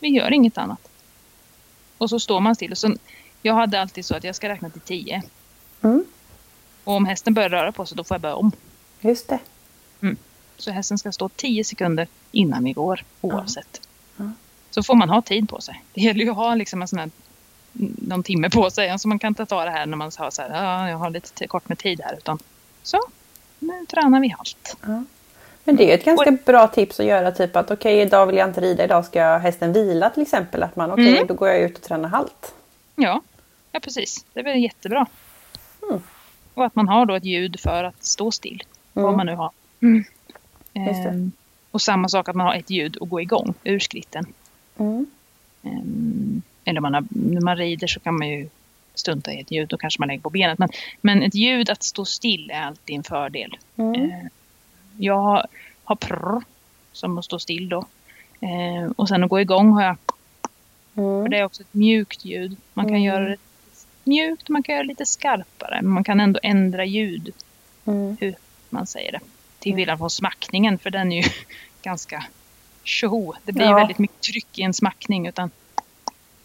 Vi gör inget annat. Och så står man still. Och så, jag hade alltid så att jag ska räkna till tio. Mm. Och om hästen börjar röra på sig då får jag börja om. Just det. Så hästen ska stå 10 sekunder innan vi går oavsett. Ja. Så får man ha tid på sig. Det gäller ju att ha liksom en sån här, någon timme på sig. Alltså man kan inte ta det här när man har så här, ja, jag har lite kort med tid här. Utan så, nu tränar vi halt. Ja. Men det är ett ganska bra tips att göra typ att okej idag vill jag inte rida, idag ska hästen vila till exempel. Att man okej Mm. då går jag ut och tränar halt. Ja, ja precis. Det väl jättebra. Mm. Och att man har då ett ljud för att stå still. Vad Mm. man nu har. Det. Ehm, och samma sak att man har ett ljud och gå igång ur skritten. Mm. Ehm, eller man har, när man rider så kan man ju stunta i ett ljud. Då kanske man lägger på benet. Men, men ett ljud att stå still är alltid en fördel. Mm. Ehm, jag har, har prr som att stå still då. Ehm, och sen att gå igång har jag. För Mm. det är också ett mjukt ljud. Man kan Mm. göra det mjukt, man kan göra det lite skarpare. Men man kan ändå ändra ljud, Mm. man säger det. Till skillnad från smackningen, för den är ju *laughs* ganska tjoho. Det blir Ja. väldigt mycket tryck i en smackning. Utan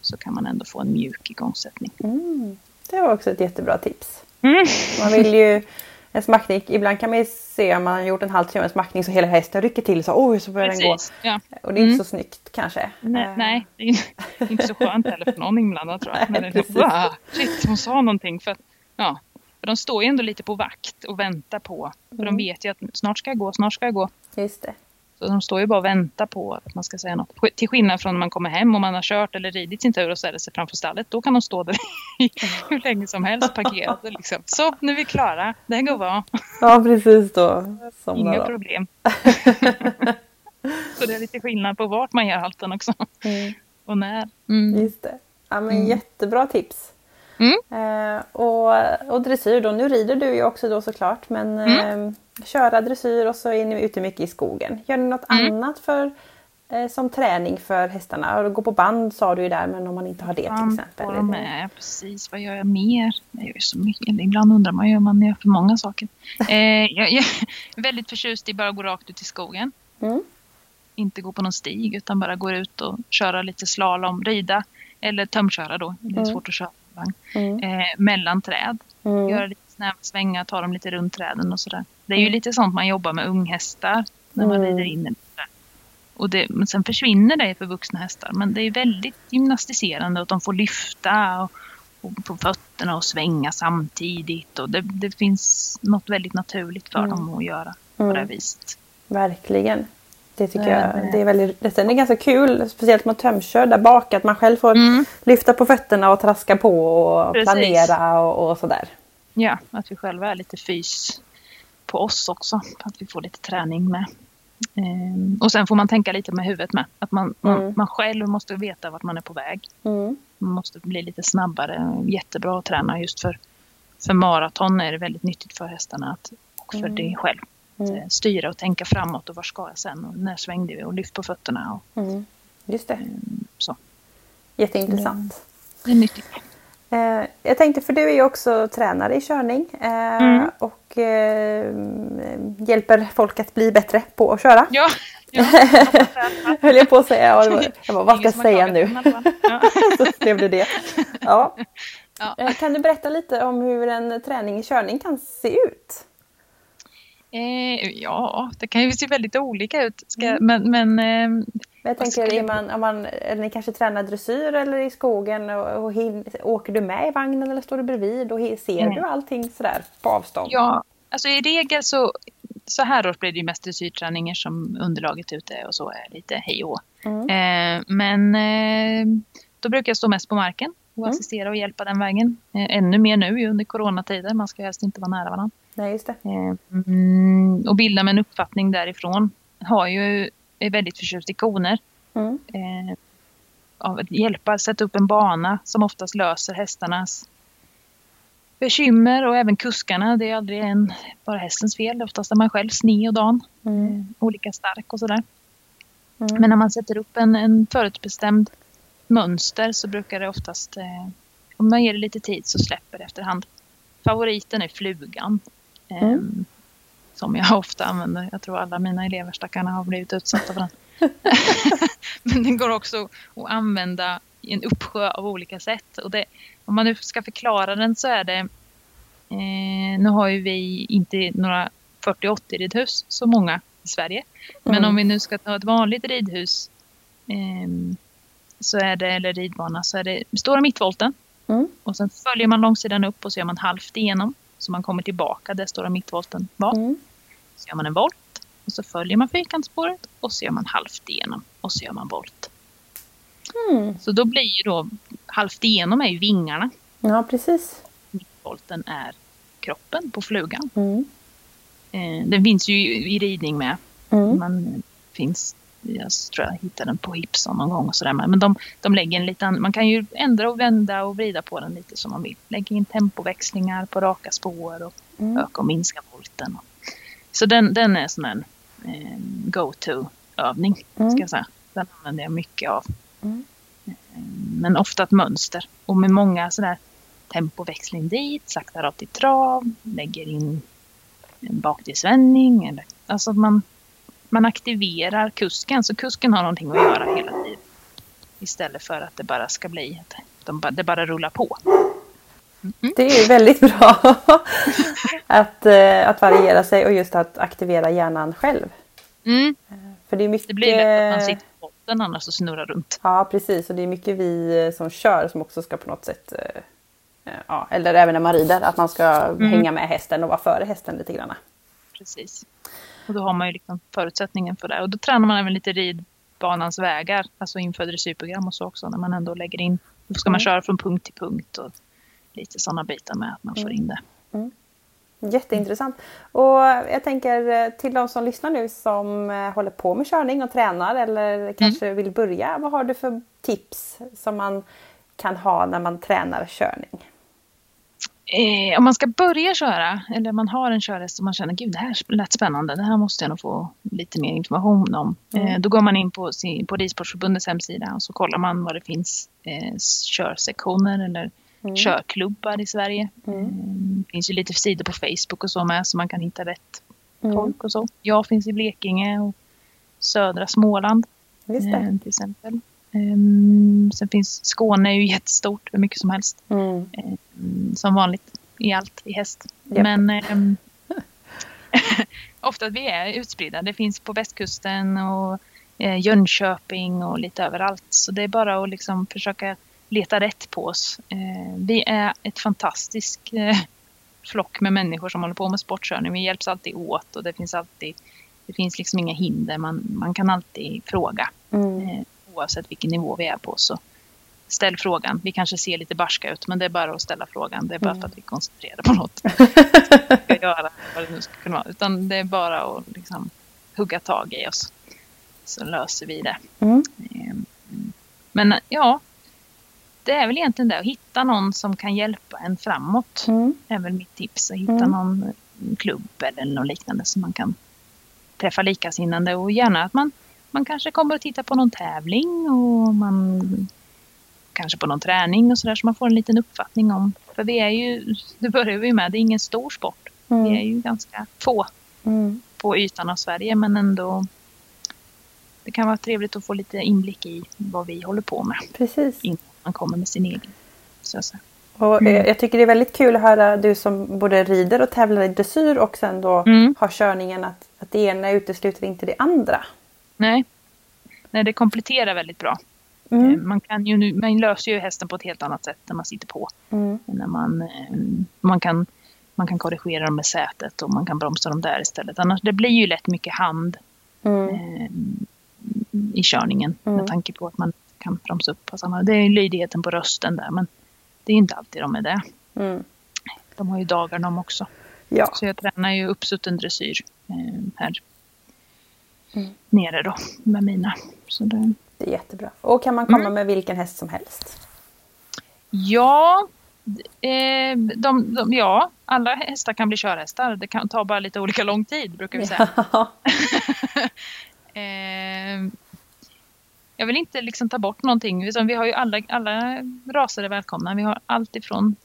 så kan man ändå få en mjuk igångsättning. Mm. Det var också ett jättebra tips. Mm. Man vill ju *laughs* en smackning, ibland kan man ju se om man har gjort en halv timme smackning så hela hästen rycker till så oj så börjar den gå. Ja. Och det är inte Mm. så snyggt kanske. Nej, Eh, nej, det är inte så skönt heller för någon inblandad tror jag. Nej, Men det är liksom, precis. "Ah, shit, hon sa någonting. För, ja, för de står ju ändå lite på vakt och väntar på. För Mm. de vet ju att snart ska jag gå, snart ska jag gå. Just det. Så de står ju bara och väntar på att man ska säga något. Till skillnad från när man kommer hem och man har kört eller ridit sin tur och ställer sig framför stallet. Då kan de stå där *laughs* hur länge som helst parkerade. Liksom. Så, nu är vi klara. Det går bra. Ja precis då. Somna Inga då. problem. *laughs* Så det är lite skillnad på vart man gör halten också. Mm. Och när. Mm. Just det. Ja, men Mm. Jättebra tips. Mm. Eh, och, och dressyr då, nu rider du ju också då såklart men Mm. eh, köra dressyr och så är ni ute mycket i skogen. Gör ni något Mm. annat för, eh, som träning för hästarna? Gå på band sa du ju där men om man inte har det till exempel. det- med. Precis, vad gör jag mer? Jag gör så mycket. Ibland undrar man ju om man gör för många saker. *laughs* Eh, jag, jag är väldigt förtjust i bara gå rakt ut i skogen. Mm. Inte gå på någon stig utan bara gå ut och köra lite slalom, rida eller tömköra då. Det är Mm. svårt att köra vagn. Mm. Eh, mellan träd. Mm. Göra lite snäva svängar, ta dem lite runt träden och sådär. Det är ju Mm. lite sånt man jobbar med unghästar när man Mm. rider in. där. och det, men sen försvinner det för vuxna hästar. Men det är väldigt gymnastiserande att de får lyfta och, och på fötterna och svänga samtidigt. Och det, det finns något väldigt naturligt för Mm. dem att göra på Mm. det viset. Verkligen. Det tycker Det- jag det är väldigt, sen är det ganska kul, speciellt med tömkör där bak, att man själv får Mm. lyfta på fötterna och traska på och Precis. planera och, och sådär. Ja, att vi själva är lite fys på oss också. Att vi får lite träning med. Ehm, och sen får man tänka lite med huvudet med. Att man, man, Mm. man själv måste veta vart man är på väg. Mm. Man måste bli lite snabbare. Jättebra att träna just för, för maraton är det väldigt nyttigt för hästarna att, och för Mm. dig själv. Mm. eh, styra och tänka framåt och var ska jag sen och när svängde vi och lyft på fötterna. Och, Mm. Just det, ehm, så. jätteintressant. Det är nyttigt. Eh, jag tänkte, för du är ju också tränare i körning eh, Mm. och eh, hjälper folk att bli bättre på att köra. Ja, ja. *laughs* Höll jag på att säga. Ja, det var- Jag bara, vad ska jag säga nu? Ja. *laughs* Så blev det det. Ja. Ja. Kan du berätta lite om hur en träning i körning kan se ut? Eh, ja, det kan ju se väldigt olika ut. Ska, Mm. Men, men eh, Jag Vad tänker, jag- man, om man, eller ni kanske tränar dressyr eller i skogen och, och hin, åker du med i vagnen eller står du bredvid och ser Mm. du allting sådär på avstånd? ja, alltså i regel så, så här års blir det ju mest dressyrträning som underlaget ute och så är lite hej och. Mm. eh, Men eh, då brukar jag stå mest på marken och Mm. assistera och hjälpa den vägen. Eh, ännu mer nu under coronatider, man ska helst inte vara nära varandra. Nej, just det. Eh, mm, och bilda mig en uppfattning därifrån. Har ju, är väldigt förtjust i koner. Mm. eh, av att hjälpa sätta upp en bana som oftast löser hästarnas bekymmer och även kuskarna. Det är aldrig en, bara hästens fel. Oftast är man själv sne och dan, Mm. eh, olika stark och sådär. Mm. Men när man sätter upp en, en förutbestämd mönster så brukar det oftast, eh, om man ger det lite tid så släpper det efterhand. Favoriten är flugan. Eh, Mm. Som jag *laughs* ofta använder. Jag tror alla mina elever stackarna har blivit utsatta för den. *laughs* Men den går också att använda i en uppsjö av olika sätt. Och det, om man nu ska förklara den så är det... Eh, nu har ju vi inte några 40-80 ridhus, så många i Sverige. Men Mm. om vi nu ska ta ett vanligt ridhus ehm, så är det, eller ridbana, så är det stora mittvolten. Mm. Och sen följer man långsidan upp och så gör man halvt igenom. Så man kommer tillbaka där stora mittvolten var. Mm. Så gör man en volt. Och så följer man fyrkantsspåret och så gör man halvt igenom. Och så gör man volt. Mm. Så då blir ju då halvt igenom är ju vingarna. Ja, precis. Mittvolten är kroppen på flugan. Mm. Eh, den finns ju i ridning med. Mm. Man finns, jag tror jag hittade den på Hipson någon gång och sådär. Men de, de lägger en liten, man kan ju ändra och vända och vrida på den lite som man vill. Lägga in tempoväxlingar på raka spår och Mm. öka och minska volten. Så den, den är sån en eh, go-to-övning, Mm. ska jag säga. Den använder jag mycket av. Mm. Eh, Men ofta ett mönster och med många sådär tempoväxling dit, sakta rakt i trav, lägger in en baktidsvändning. Eller, alltså att man, man aktiverar kusken så kusken har någonting att göra hela tiden. Istället för att det bara ska bli att de, bara- det bara rullar på. Det är väldigt bra *laughs* att, eh, att variera sig och just att aktivera hjärnan själv. Mm. För det är mycket... Det blir lätt att man sitter på botten annars och snurrar runt. Ja, precis. Och det är mycket vi eh, som kör som också ska på något sätt... eh, eh, Ja, eller även när man rider, att man ska Mm. hänga med hästen och vara före hästen lite grann. Precis. Och då har man ju liksom förutsättningen för det. Och då tränar man även lite ridbanans vägar, alltså inför dressyrprogram och så också, när man ändå lägger in. Då ska man Mm. köra från punkt till punkt och lite sådana bitar med att man får in det. Jätteintressant. Och jag tänker eh, till de som lyssnar nu som eh, håller på med körning och tränar eller kanske vill börja. Vad har du för tips som man kan ha när man tränar körning? Eh, om man ska börja köra, eller man har en körhäst som man känner gud det här lät spännande, det här måste jag nog få lite mer information om. Mm. Eh, då går man in på, sin, på Ridsportförbundets hemsida och så kollar man vad det finns eh, körsektioner eller Mm. körklubbar i Sverige. Mm. Eh, Det finns ju lite sidor på Facebook och så med så man kan hitta rätt Mm. folk och så. Jag finns i Blekinge och södra Småland eh, till exempel. Ehm, sen finns Skåne är ju jättestort, hur mycket som helst. Mm. Mm, som vanligt i allt i häst. Japp. Men ehm, *laughs* ofta att vi är utspridda. Det finns på västkusten och eh, Jönköping och lite överallt. Så det är bara att liksom försöka leta rätt på oss. Eh, vi är ett fantastiskt eh, flock med människor som håller på med sportkörning. Vi hjälps alltid åt och det finns alltid det finns liksom inga hinder. Man, man kan alltid fråga Mm. Oavsett vilken nivå vi är på. Så ställ frågan. Vi kanske ser lite barska ut men det är bara att ställa frågan. Det är bara Mm. för att vi koncentrerar på något. *laughs* ska göra vad det nu ska kunna vara. Utan det är bara att liksom hugga tag i oss. Så löser vi det. Mm. Eh, Men ja, det är väl egentligen det. Att hitta någon som kan hjälpa en framåt. Mm. är väl mitt tips. Att hitta Mm. någon klubb eller något liknande som man kan träffa likasinnande. Och gärna att man, man kanske kommer och tittar på någon tävling och man kanske på någon träning och sådär så man får en liten uppfattning om. För vi är ju, det börjar vi med, det är ingen stor sport. Vi är Mm. ju ganska få Mm. på ytan av Sverige men ändå det kan vara trevligt att få lite inblick i vad vi håller på med Precis. innan man kommer med sin egen. Så att säga. Och Mm. eh, jag tycker det är väldigt kul att höra du som både rider och tävlar i dressyr och sen då Mm. har körningen att, att det ena utesluter inte det andra. Nej. Nej, det kompletterar väldigt bra. Eh, Mm. Man, kan ju man löser ju hästen på ett helt annat sätt när man sitter på. Mm. När man, eh, man, kan, man kan korrigera dem med sätet och man kan bromsa dem där istället. Annars det blir ju lätt mycket hand Mm. eh, i körningen Mm. med tanke på att man kan bromsa upp. på samma. Det är ju lydigheten på rösten där men det är inte alltid de är det. Mm. De har ju dagar de också. Ja. Så jag tränar ju uppsutten dressyr eh, här Mm. nere då med mina. Så det, Det är jättebra. Och kan man komma Mm. med vilken häst som helst? Ja, eh, de, de, ja, alla hästar kan bli körhästar. Det kan ta bara lite olika lång tid brukar vi säga. Ja. *laughs* Eh, jag vill inte liksom ta bort någonting. Vi har ju alla, alla raser är välkomna. Vi har allt ifrån,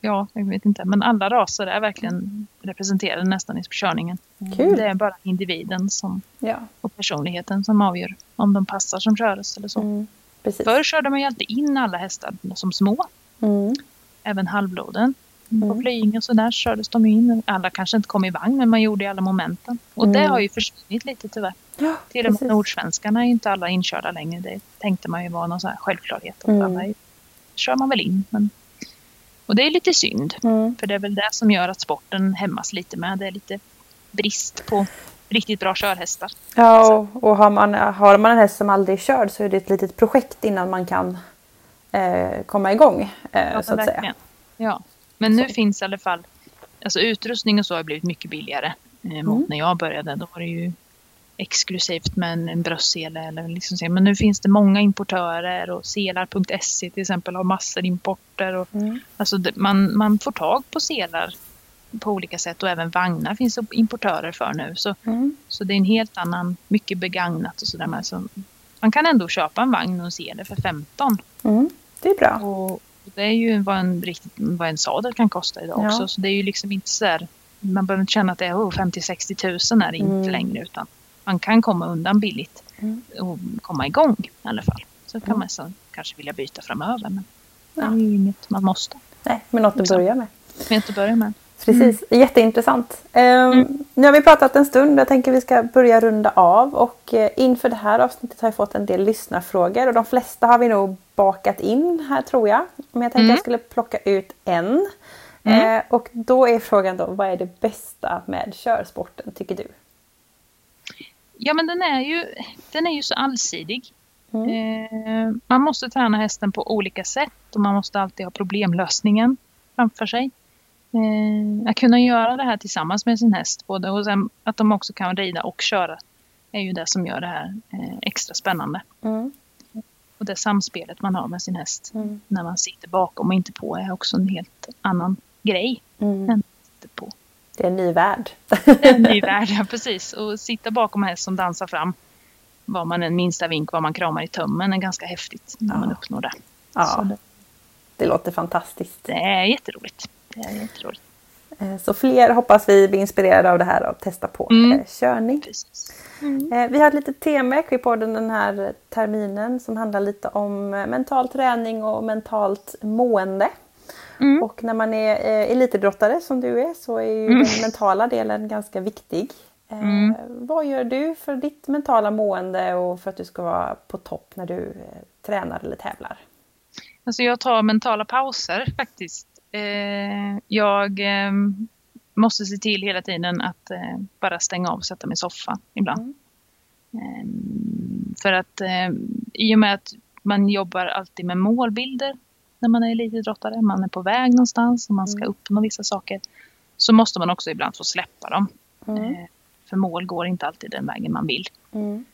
ja, jag vet inte, men alla raser är verkligen representerade nästan i körningen. Kul. Det är bara individen som, ja. och personligheten som avgör om de passar som körhäst eller så. Mm. Precis. Förr körde man ju alltid in alla hästar som små. Mm. även halvbloden. Mm. På Flyinge och sådär kördes de in. Alla kanske inte kom i vagn men man gjorde i alla momenten. Och det Mm. har ju försvunnit lite tyvärr. Ja, Till och med nordsvenskarna är ju inte alla inkörda längre. Det tänkte man ju var någon sån här självklarhet. Mm. Mm. Alla är, kör man väl in. Men... Och det är lite synd. Mm. För det är väl det som gör att sporten hämmas lite med. Det är lite brist på riktigt bra körhästar. Ja, och, och har, man, har man en häst som aldrig är körd så är det ett litet projekt innan man kan eh, komma igång. Eh, Ja, så att säga. Ja. Men nu Så. finns i alla fall, alltså utrustning och så har blivit mycket billigare eh, mot Mm. när jag började. Då var det ju exklusivt med en, en bröstsele. Eller liksom så. Men nu finns det många importörer och selar.se till exempel har massor importer. Och, Mm. alltså det, man, man får tag på selar på olika sätt och även vagnar finns det importörer för nu. Så, Mm. så det är en helt annan, mycket begagnat och sådär med. Så man kan ändå köpa en vagn och en sele för 15. Mm. Det är bra. Och det är ju vad en, riktigt, vad en sadel kan kosta idag Ja. också. Så det är ju liksom inte så där, man behöver inte känna att det är oh, 50-60 tusen är det inte Mm. längre utan man kan komma undan billigt Mm. och komma igång i alla fall. Så kan Mm. man så, kanske vilja byta framöver men det Ja. är ju inget man måste. Nej, men något att börja med. Men inte börja med. Precis, jätteintressant. Ehm, Mm. Nu har vi pratat en stund. Jag tänker vi ska börja runda av. Och eh, inför det här avsnittet har jag fått en del lyssnarfrågor. Och de flesta har vi nog bakat in här tror jag. Men jag tänkte Mm. jag skulle plocka ut en. Mm. Eh, och då är frågan då, vad är det bästa med körsporten tycker du? Ja men den är ju, den är ju så allsidig. Mm. Eh, man måste träna hästen på olika sätt och man måste alltid ha problemlösningen framför sig. Eh, att kunna göra det här tillsammans med sin häst både och sen att de också kan rida och köra är ju det som gör det här eh, extra spännande. Mm. Och det samspelet man har med sin häst Mm. när man sitter bakom och inte på är också en helt annan grej. Mm. än Sitter på. Det är en ny värld. *laughs* En ny värld, ja, precis. Och sitta bakom en häst som dansar fram vad man en minsta vink, vad man kramar i tömmen är ganska häftigt när man Ja. uppnår det. Ja, det, det låter fantastiskt. det är jätteroligt. Det är jätteroligt. Eh, Så fler hoppas vi blir inspirerade av det här och testa på Mm. eh, körning. Precis. Eh, Vi har ett litet tema i Equipodden den här terminen som handlar lite om mental träning och mentalt mående. Mm. Och när man är eh, elitidrottare som du är så är ju Mm. den mentala delen ganska viktig. Mm. vad gör du för ditt mentala mående och för att du ska vara på topp när du tränar eller tävlar? Alltså jag tar mentala pauser faktiskt. jag måste se till hela tiden att bara stänga av och sätta mig i soffan ibland. Mm. Ehm, för att ehm, i och med att man jobbar alltid med målbilder när man är elitidrottare, man är på väg någonstans och man ska mm. uppnå vissa saker, så måste man också ibland få släppa dem. Mm. Ehm, för mål går inte alltid den vägen man vill. Mm.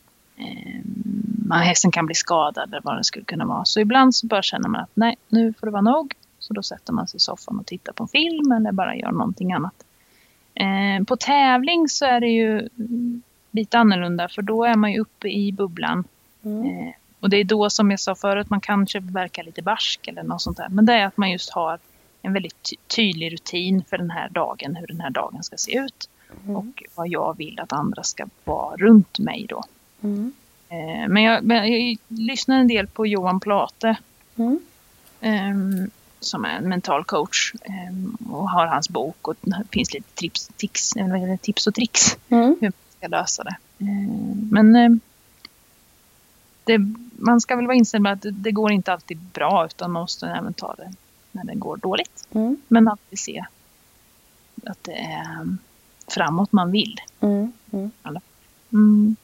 Man, hästen kan bli skadad eller vad det skulle kunna vara. Så ibland så bara känner man att nej, nu får det vara nog. Så då sätter man sig i soffan och tittar på en film eller bara gör någonting annat. På tävling så är det ju lite annorlunda för då är man ju uppe i bubblan. Mm. Och det är då som jag sa förut, man kanske verkar lite barsk eller något sånt där. Men det är att man just har en väldigt ty tydlig rutin för den här dagen, hur den här dagen ska se ut. Mm. Och vad jag vill att andra ska vara runt mig då. Mm. Eh, men, jag, men jag lyssnar en del på Johan Plate. Eh, som är en mental coach ehm, och har hans bok och det finns lite tips, tips, tips och tricks. Mm. Hur ska lösa det. Eh, men eh, det, man ska väl vara inställd med att det går inte alltid bra utan man måste även ta det när det går dåligt. Mm. Men alltid se att det är framåt man vill. Mm. Mm. mm.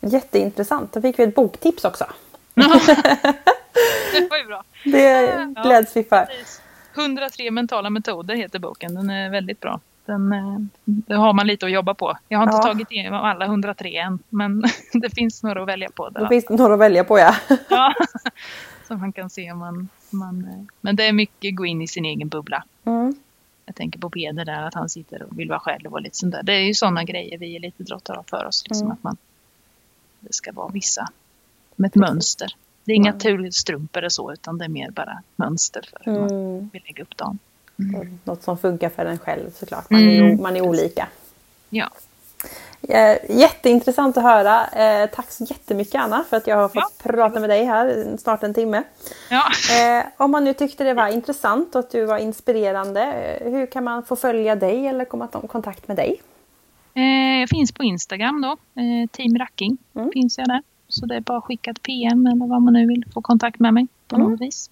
Jätteintressant. Då fick vi ett boktips också. *laughs* det var ju bra. Det gläds vi för. 103 mentala metoder heter boken. Den är väldigt bra den, eh, det har man lite att jobba på. Jag har inte ja. tagit igenom alla 103 än, men *laughs* det finns några att välja på. Där. Det finns några att välja på, ja. ja. *laughs* Så man kan se om man, man... Eh, men det är mycket gå in i sin egen bubbla. Mm. Jag tänker på Peder där, att han sitter och vill vara själv och lite sånt där. Det är ju sådana grejer vi elitidrottare har för oss. Liksom, mm. att man, det ska vara vissa med ett mönster. Det är inga mm. turstrumpor eller så, utan det är mer bara mönster för hur man mm. vill lägga upp dagen. Mm. Något som funkar för en själv såklart. Man är, mm. man är olika. Ja. Jätteintressant att höra. Eh, tack så jättemycket Anna för att jag har fått ja. prata med dig här snart en timme. Ja. Eh, om man nu tyckte det var intressant och att du var inspirerande, eh, hur kan man få följa dig eller komma i kontakt med dig? Jag finns på Instagram då, Team Racking mm. finns jag där. Så det är bara att skicka ett PM eller vad man nu vill få kontakt med mig på mm. något vis.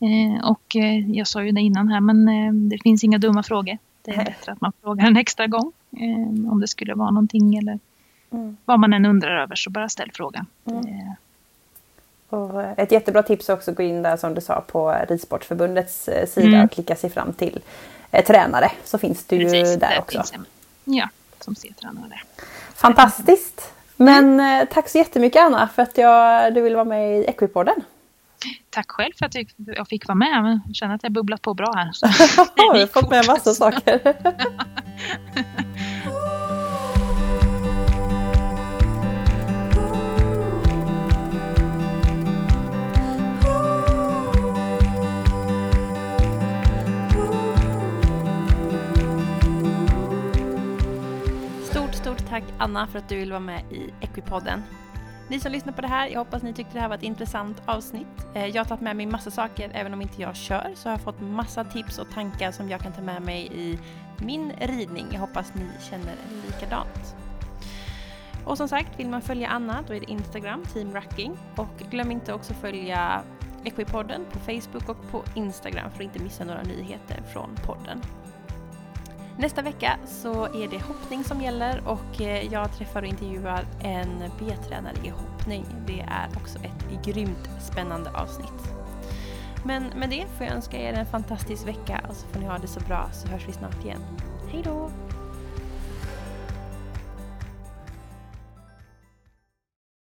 Eh, och eh, jag sa ju det innan här men eh, det finns inga dumma frågor. Det är bättre att man frågar *laughs* en extra gång. om det skulle vara någonting eller mm. vad man än undrar över så bara ställ frågan. Mm. Och ett jättebra tips är också att gå in där som du sa på Ridsportförbundets sida mm. och klicka sig fram till eh, tränare. Så finns du Precis, ju där också. Ja, som ser tränare där. Fantastiskt! Men mm. tack så jättemycket Anna för att jag, du vill vara med i Equipodden. Tack själv för att jag fick vara med. Jag känner att jag bubblat på bra här. *laughs* har du fått med massa saker. Stort, stort tack Anna för att du vill vara med i Equipodden. Ni som lyssnar på det här, jag hoppas ni tyckte det här var ett intressant avsnitt. Eh, jag har tagit med mig massa saker, även om inte jag kör, så har jag fått massa tips och tankar som jag kan ta med mig i min ridning. Jag hoppas ni känner likadant. Och som sagt, vill man följa Anna, då är det Instagram, Team Racking. Och glöm inte också följa Equipodden på Facebook och på Instagram för att inte missa några nyheter från podden. Nästa vecka så är det hoppning som gäller och eh, jag träffar och intervjuar en B-tränare i hoppning. Det är också ett grymt spännande avsnitt. Men med det får jag önska er en fantastisk vecka och så får ni ha det så bra så hörs vi snart igen. Hej då!